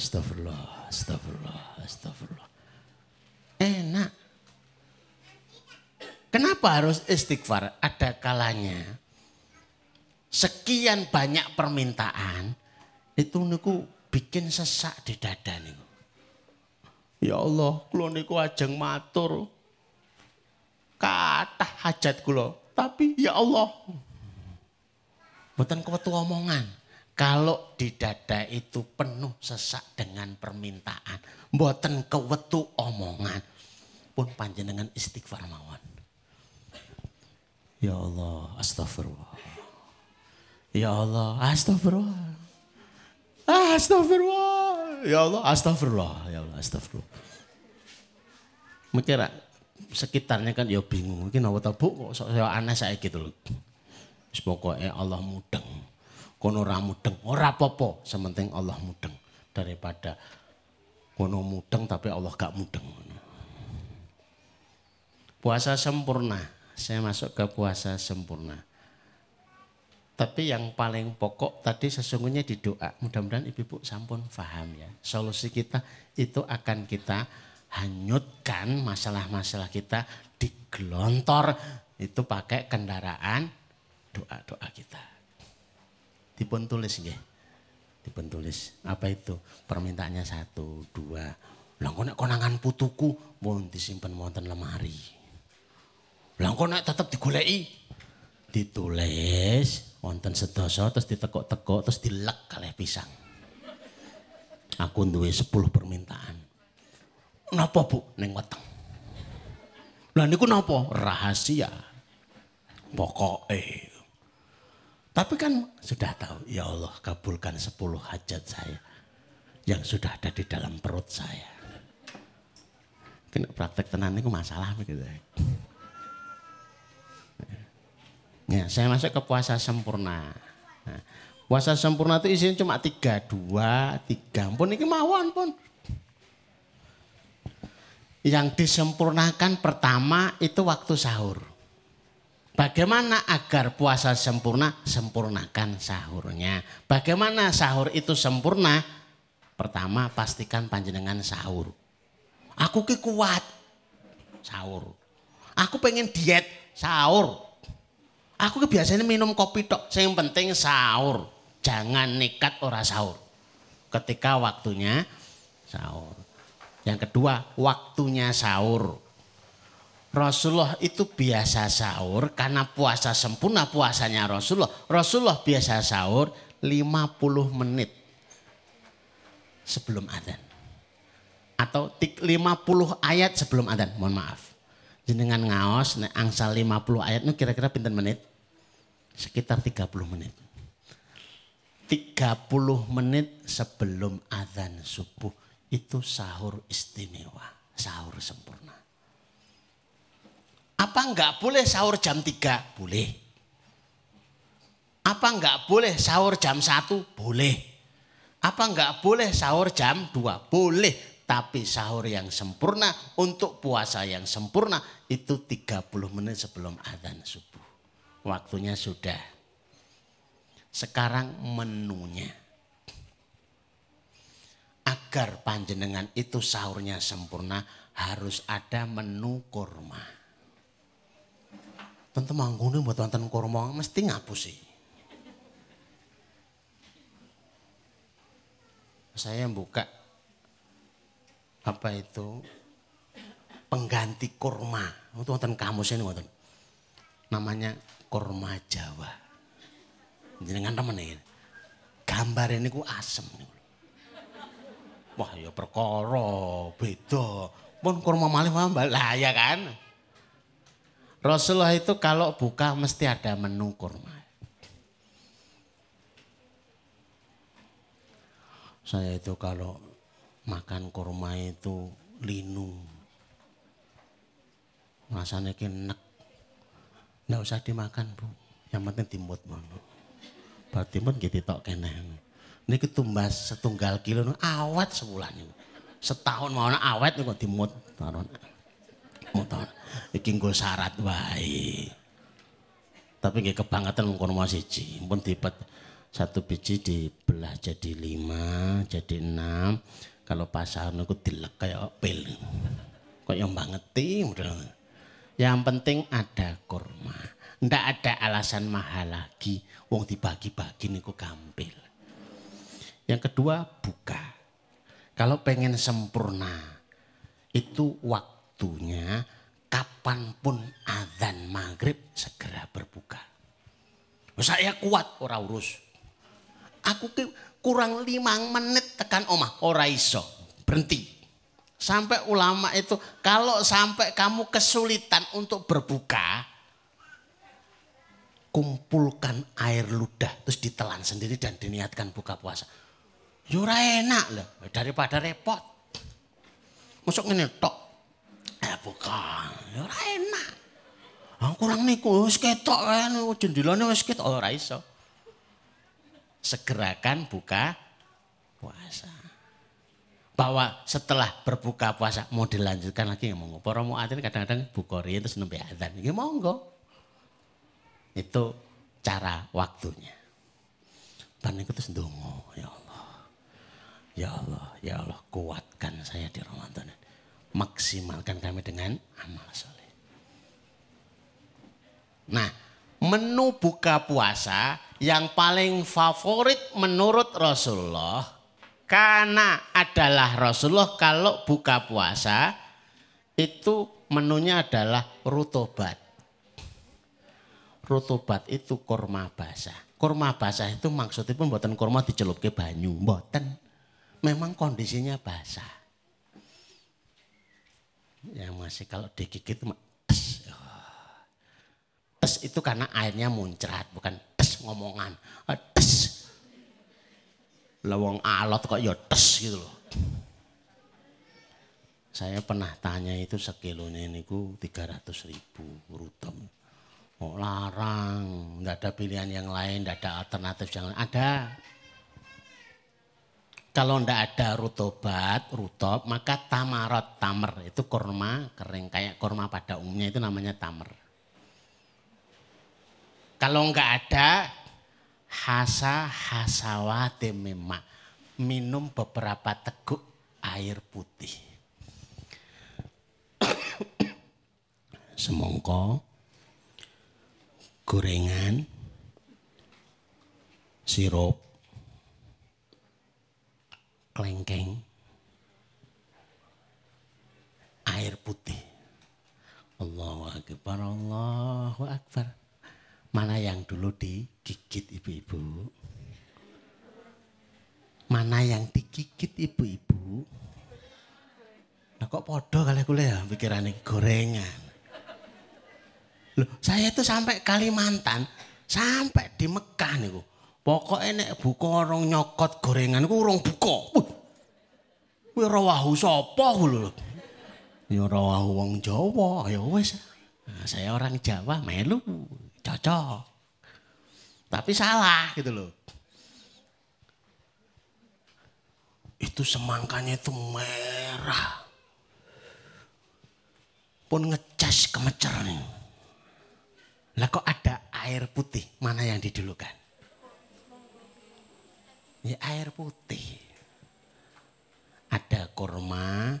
Astagfirullah, astagfirullah, astagfirullah. Enak. Kenapa harus istighfar? Ada kalanya sekian banyak permintaan itu niku bikin sesak di dada niku. Ya Allah, kula niku ajeng matur. Kata hajat kula, tapi ya Allah. Mboten kewetu omongan. Kalau di dada itu penuh sesak dengan permintaan, mboten kewetu omongan. Pun panjenengan istighfar mawon. Ya Allah, astagfirullah. Ya Allah, astagfirullah. Astagfirullah. Ya Allah, astagfirullah. Ya Allah, astagfirullah. Mikir sekitarnya kan ya bingung. Mungkin apa tahu kok saya aneh saya gitu loh. Pokoknya Allah mudeng. Kono ora mudeng, ora apa-apa, sementing Allah mudeng daripada kono mudeng tapi Allah gak mudeng. Puasa sempurna. Saya masuk ke puasa sempurna. Tapi yang paling pokok tadi sesungguhnya di doa. Mudah-mudahan ibu-ibu sampun paham ya. Solusi kita itu akan kita hanyutkan masalah-masalah kita digelontor itu pakai kendaraan doa-doa kita. Dipun tulis nggih. Dipun tulis. Apa itu? Permintaannya satu, dua. Lah kok konangan putuku pun disimpan wonten lemari. Lah nek tetep digoleki ditulis wonten sedasa terus ditekuk-tekuk terus dilek kalih pisang. Aku duwe 10 permintaan. Napa Bu ning weteng? Lah niku napa? Rahasia. Pokoke. Tapi kan sudah tahu, ya Allah kabulkan 10 hajat saya yang sudah ada di dalam perut saya. Kena praktek tenan niku masalah gitu. Ya, saya masuk ke puasa sempurna. Nah, Puasa sempurna itu isinya cuma tiga, dua, tiga. Pun ini mawon pun. Yang disempurnakan pertama itu waktu sahur. Bagaimana agar puasa sempurna? Sempurnakan sahurnya. Bagaimana sahur itu sempurna? Pertama pastikan panjenengan sahur. Aku ki kuat sahur. Aku pengen diet sahur. Aku biasanya minum kopi tok, yang penting sahur. Jangan nekat ora sahur. Ketika waktunya sahur. Yang kedua, waktunya sahur. Rasulullah itu biasa sahur karena puasa sempurna puasanya Rasulullah. Rasulullah biasa sahur 50 menit sebelum adzan. Atau 50 ayat sebelum adzan, mohon maaf. Jenengan ngaos angsal 50 ayat itu kira-kira pinten menit? Sekitar 30 menit. 30 menit sebelum adzan subuh itu sahur istimewa, sahur sempurna. Apa enggak boleh sahur jam 3? Boleh. Apa enggak boleh sahur jam 1? Boleh. Apa enggak boleh sahur jam 2? Boleh. Tapi sahur yang sempurna untuk puasa yang sempurna itu 30 menit sebelum adzan subuh. Waktunya sudah sekarang menunya. Agar panjenengan itu sahurnya sempurna harus ada menu kurma. Tentu manggungnya buat wonten kurma mesti ngapusi. Saya buka apa itu pengganti kurma. Itu wonten kamus ini wonten. Namanya kurma Jawa. Jenengan temen iki. Gambar ini ku asem. Wah ya perkara beda. Pun kurma malih lah ya kan. Rasulullah itu kalau buka mesti ada menu kurma. Saya itu kalau makan kurma itu linu. Rasanya enak. Nggak usah dimakan bu. Yang penting timut mana. Batimun gitu tok kene. Ini ketumbas setunggal kilo awet sebulan ini. Setahun mau awet niku dimut taruh. Motor. Iki nggo syarat wae. Tapi nggih kebangetan mung kono siji. Pun dipet satu biji dibelah jadi lima, jadi enam. Kalau pasar niku dilek kayak pil. Kayak banget model. Yang penting ada kurma. Ndak ada alasan mahal lagi. Wong dibagi-bagi niku gampil. Yang kedua buka. Kalau pengen sempurna itu waktunya kapan pun azan maghrib segera berbuka. Saya kuat ora urus. Aku kurang lima menit tekan omah ora iso berhenti. Sampai ulama itu kalau sampai kamu kesulitan untuk berbuka, kumpulkan air ludah terus ditelan sendiri dan diniatkan buka puasa. Yura ya enak loh daripada repot. Masuk ini tok. Eh bukan, yura ya enak. Ah, kurang niku wis ketok kan jendelane wis ketok ora iso. Segerakan buka puasa. Bahwa setelah berbuka puasa mau dilanjutkan lagi ngomong. Para muadzin kadang-kadang bukhari terus nembe adzan. Nggih monggo. Itu cara waktunya. Dan itu terus ya Allah. Ya Allah, ya Allah kuatkan saya di Ramadan. Maksimalkan kami dengan amal soleh. Nah, menu buka puasa yang paling favorit menurut Rasulullah karena adalah Rasulullah kalau buka puasa itu menunya adalah rutobat rutubat itu kurma basah. Kurma basah itu maksudnya pun buatan kurma dicelup ke banyu. Buatan. Memang kondisinya basah. Ya masih kalau digigit. Tes itu karena airnya muncrat. Bukan tes ngomongan. Ah, tes. Lawang alot kok ya tes gitu loh. Saya pernah tanya itu sekilonya niku 300 ribu rutam Oh, larang, tidak ada pilihan yang lain, tidak ada alternatif yang. Ada. Kalau tidak ada rutobat, rutop, maka tamarot, tamer. Itu kurma kering, kayak kurma pada umumnya itu namanya tamer. Kalau nggak ada, hasa hasawate memang minum beberapa teguk air putih. Semongko, gorengan, sirup, kelengkeng, air putih. Allahu Akbar, Allahu Akbar. Mana yang dulu digigit ibu-ibu? Mana yang digigit ibu-ibu? Nah kok podo kali kuliah pikiran gorengan. Loh, saya itu sampai Kalimantan, sampai di Mekah niku. Pokoknya nek buka orang nyokot gorengan ku urung buka. Kuwi rawahu sapa lho. Ya rawahu wong Jawa, ya wis. Nah, saya orang Jawa melu, cocok. Tapi salah gitu loh. Itu semangkanya itu merah. Pun ngecas kemecer. Lah kok ada air putih? Mana yang didulukan? Ya air putih. Ada kurma,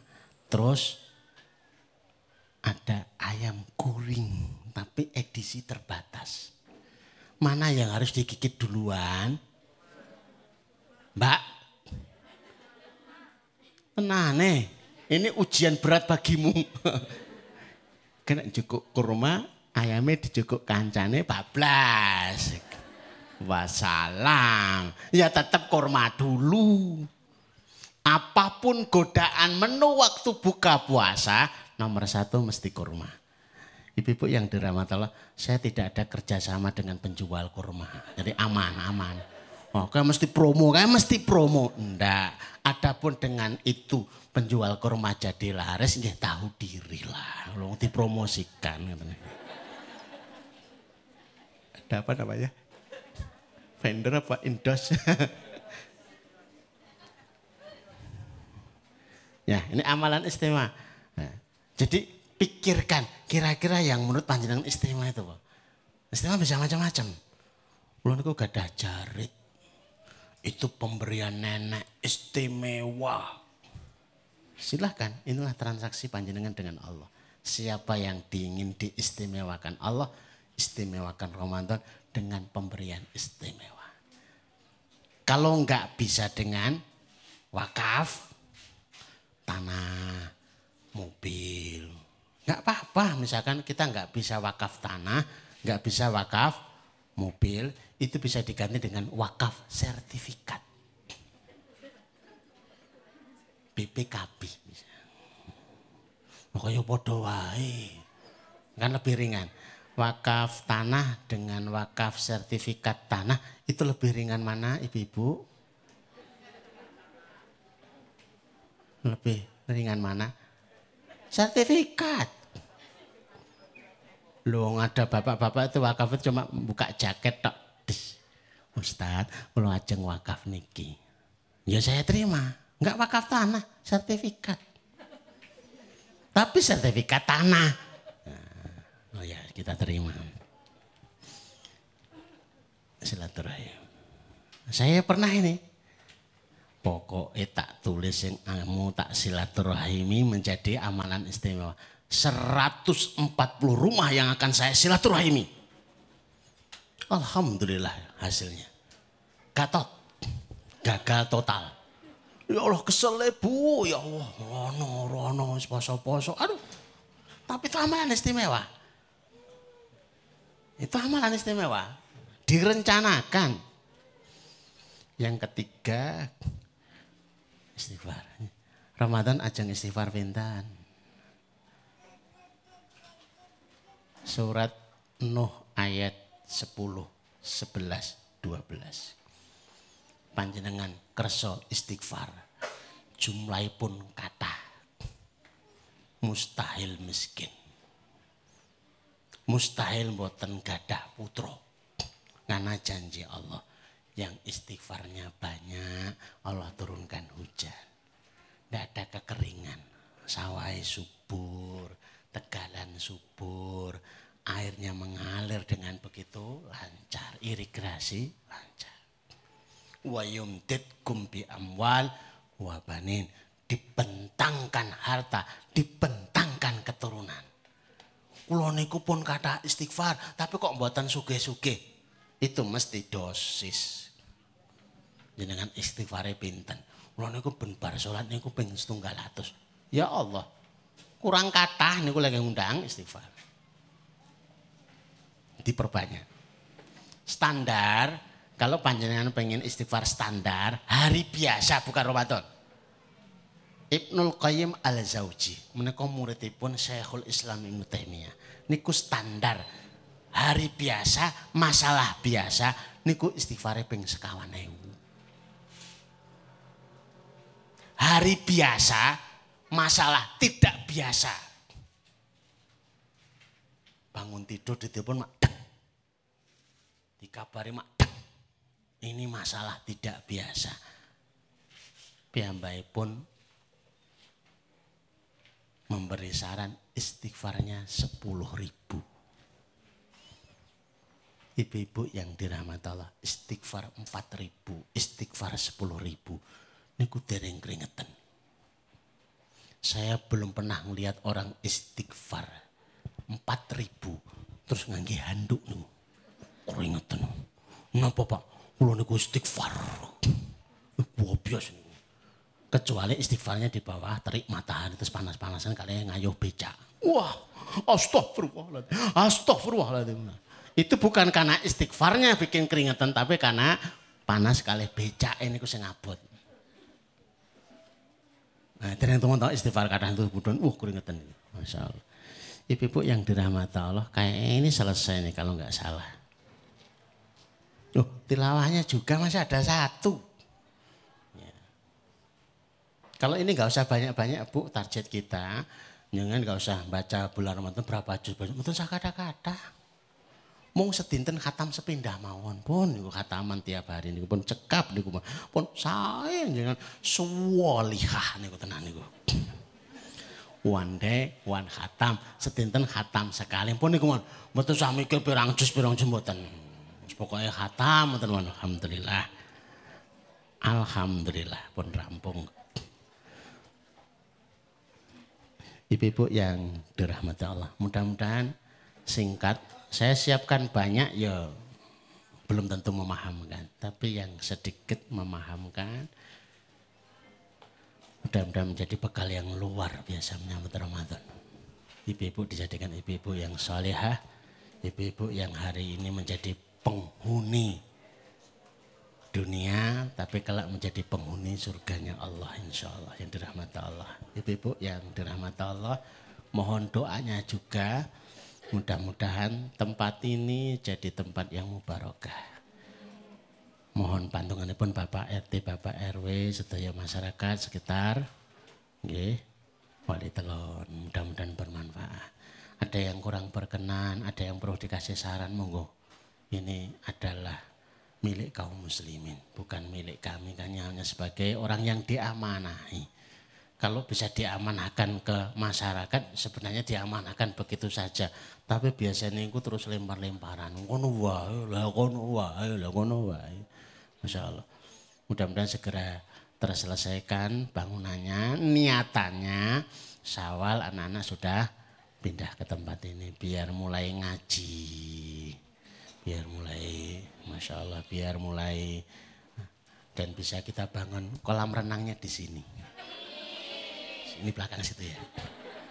terus ada ayam kuring, tapi edisi terbatas. Mana yang harus digigit duluan? Mbak, tenang nih, ini ujian berat bagimu. Kena cukup kurma, ayamnya dijukuk kancane bablas. Wassalam. Ya tetap kurma dulu. Apa pun godaan menu waktu buka puasa, nomor satu mesti kurma. Ibu-ibu yang dirahmati Allah, saya tidak ada kerjasama dengan penjual kurma. Jadi aman, aman. Oh, kayak mesti promo, kayak mesti promo. Enggak. Adapun dengan itu penjual kurma jadi laris, ya tahu diri lah. Kalau dipromosikan. Katanya ada apa namanya? Vendor apa? Indos. ya, ini amalan istimewa. Nah, jadi pikirkan kira-kira yang menurut panjenengan istimewa itu. Pak. Istimewa bisa macam-macam. Ulun itu gak ada jarit. Itu pemberian nenek istimewa. Silahkan, inilah transaksi panjenengan dengan Allah. Siapa yang diingin diistimewakan Allah, istimewakan Ramadan dengan pemberian istimewa. Kalau enggak bisa dengan wakaf, tanah, mobil. Enggak apa-apa, misalkan kita enggak bisa wakaf tanah, enggak bisa wakaf mobil, itu bisa diganti dengan wakaf sertifikat. BPKB misalnya. Pokoknya podo wae. Kan lebih ringan wakaf tanah dengan wakaf sertifikat tanah itu lebih ringan mana ibu-ibu? Lebih ringan mana? Sertifikat. Lu ada bapak-bapak itu wakaf itu cuma buka jaket tok. Ustadz, kalau ajeng wakaf niki. Ya saya terima. Enggak wakaf tanah, sertifikat. Tapi sertifikat tanah Oh ya, kita terima. Silaturahim. Saya pernah ini. Pokoknya tak tulis yang kamu tak silaturahimi menjadi amalan istimewa. 140 rumah yang akan saya silaturahimi. Alhamdulillah hasilnya. Gatot. Gagal total. Ya Allah kesel bu. Ya Allah. Rono, rono, poso-poso. Aduh. Tapi itu amalan istimewa. Itu amalan istimewa. Direncanakan. Yang ketiga, istighfar. Ramadan ajang istighfar pintan. Surat Nuh ayat 10, 11, 12. Panjenengan kerso istighfar. Jumlahipun kata. Mustahil miskin mustahil mboten gadah putra. Karena janji Allah yang istighfarnya banyak, Allah turunkan hujan. Tidak ada kekeringan, sawai subur, tegalan subur, airnya mengalir dengan begitu lancar, irigasi lancar. Wa yumtidkum bi amwal wa banin, dibentangkan harta, dibentangkan keturunan. Kulo niku pun kata istighfar, tapi kok mboten suge-suge. Itu mesti dosis. Jenengan istighfare pinten. Kulo niku ben bar salat niku ping 700. Ya Allah. Kurang kata niku lagi ngundang istighfar. Diperbanyak. Standar kalau panjenengan pengen istighfar standar hari biasa bukan Ramadan. Ibnul Qayyim Al-Zauji menika muridipun Syekhul Islam Ibnu Taimiyah. Niku standar hari biasa, masalah biasa niku istighfare ping sekawan ewu. Hari biasa, masalah tidak biasa. Bangun tidur ditelepon mak dek. Dikabari mak. Ini masalah tidak biasa. Piyambai pun memberi saran istighfarnya 10 ribu. Ibu-ibu yang dirahmati Allah, istighfar 4 ribu, istighfar 10 ribu. Niku dereng keringetan. Saya belum pernah melihat orang istighfar 4 ribu. Terus nganggi handuk nih. Keringetan. Kenapa pak? Kulo niku istighfar. Nih kecuali istighfarnya di bawah terik matahari terus panas-panasan kalian ngayuh becak. Wah, astagfirullahaladzim. Astagfirullahaladzim. Itu bukan karena istighfarnya bikin keringetan tapi karena panas kali becak ini abot. Nah, ternyata teman tahu istighfar kadang itu budon, uh keringetan ini. Masya Allah. Ibu-ibu yang dirahmati Allah, kayak ini selesai nih kalau nggak salah. Loh, tilawahnya juga masih ada satu. Kalau ini nggak usah banyak-banyak bu, target kita. Jangan nggak usah baca bulan Ramadan berapa juz. Betul saya kata-kata. Mung sedinten khatam sepindah mawon pun niku khataman tiap hari niku pun cekap niku pun jangan suwalihah niku tenan niku. One day, one khatam, sedinten khatam sekali pun niku mon. Mboten usah mikir pirang juz pirang juz mboten. Pokoknya khatam mboten alhamdulillah. Alhamdulillah pun rampung. Ibu-ibu yang dirahmati Allah. Mudah-mudahan singkat. Saya siapkan banyak ya belum tentu memahamkan. Tapi yang sedikit memahamkan. Mudah-mudahan menjadi bekal yang luar biasa menyambut Ramadan. Ibu-ibu dijadikan ibu-ibu yang solehah. Ibu-ibu yang hari ini menjadi penghuni dunia tapi kelak menjadi penghuni surganya Allah insya Allah yang dirahmati Allah ibu-ibu yang dirahmati Allah mohon doanya juga mudah-mudahan tempat ini jadi tempat yang mubarakah mohon pantungannya pun Bapak RT Bapak RW sedaya masyarakat sekitar. Nggih, wali telon mudah-mudahan bermanfaat. Ada yang kurang berkenan ada yang perlu dikasih saran monggo. Ini adalah milik kaum muslimin, bukan milik kami hanya sebagai orang yang diamanahi. Kalau bisa diamanahkan ke masyarakat, sebenarnya diamanahkan begitu saja. Tapi biasanya itu terus lempar-lemparan. Kono wae, lah kono wae, lah kono wae. Masya Allah. Mudah-mudahan segera terselesaikan bangunannya, niatannya. Sawal anak-anak sudah pindah ke tempat ini biar mulai ngaji biar mulai masya Allah biar mulai dan bisa kita bangun kolam renangnya di sini ini belakang situ ya.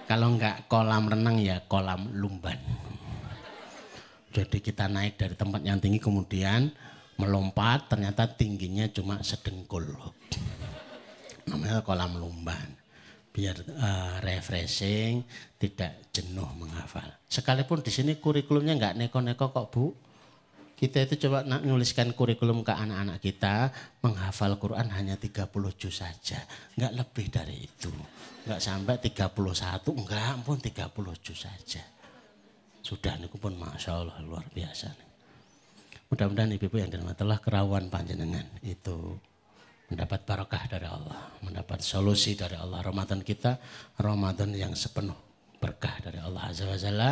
Kalau enggak kolam renang ya kolam lumban. Jadi kita naik dari tempat yang tinggi kemudian melompat ternyata tingginya cuma sedengkul. Namanya kolam lumban. Biar uh, refreshing tidak jenuh menghafal. Sekalipun di sini kurikulumnya enggak neko-neko kok bu. Kita itu coba nuliskan kurikulum ke anak-anak kita menghafal Quran hanya 30 juz saja. Enggak lebih dari itu. Enggak sampai 31, enggak pun 30 juz saja. Sudah niku pun Masya Allah luar biasa. Mudah-mudahan ibu-ibu yang dirahmati Allah kerawan panjenengan itu mendapat barokah dari Allah, mendapat solusi dari Allah. Ramadan kita Ramadan yang sepenuh berkah dari Allah Azza wa Jalla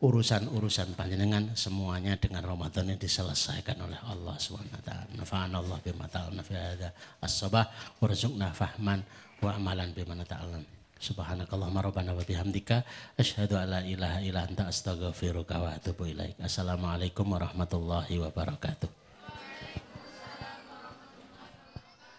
urusan-urusan panjenengan semuanya dengan Ramadan yang diselesaikan oleh Allah taala. Nafa'ana Allah bima hadza as-sabah warzuqna fahman wa amalan bima ta'alna. Subhanakallahumma rabbana wa bihamdika asyhadu an la ilaha illa anta astaghfiruka wa atubu ilaik. Assalamualaikum warahmatullahi wabarakatuh.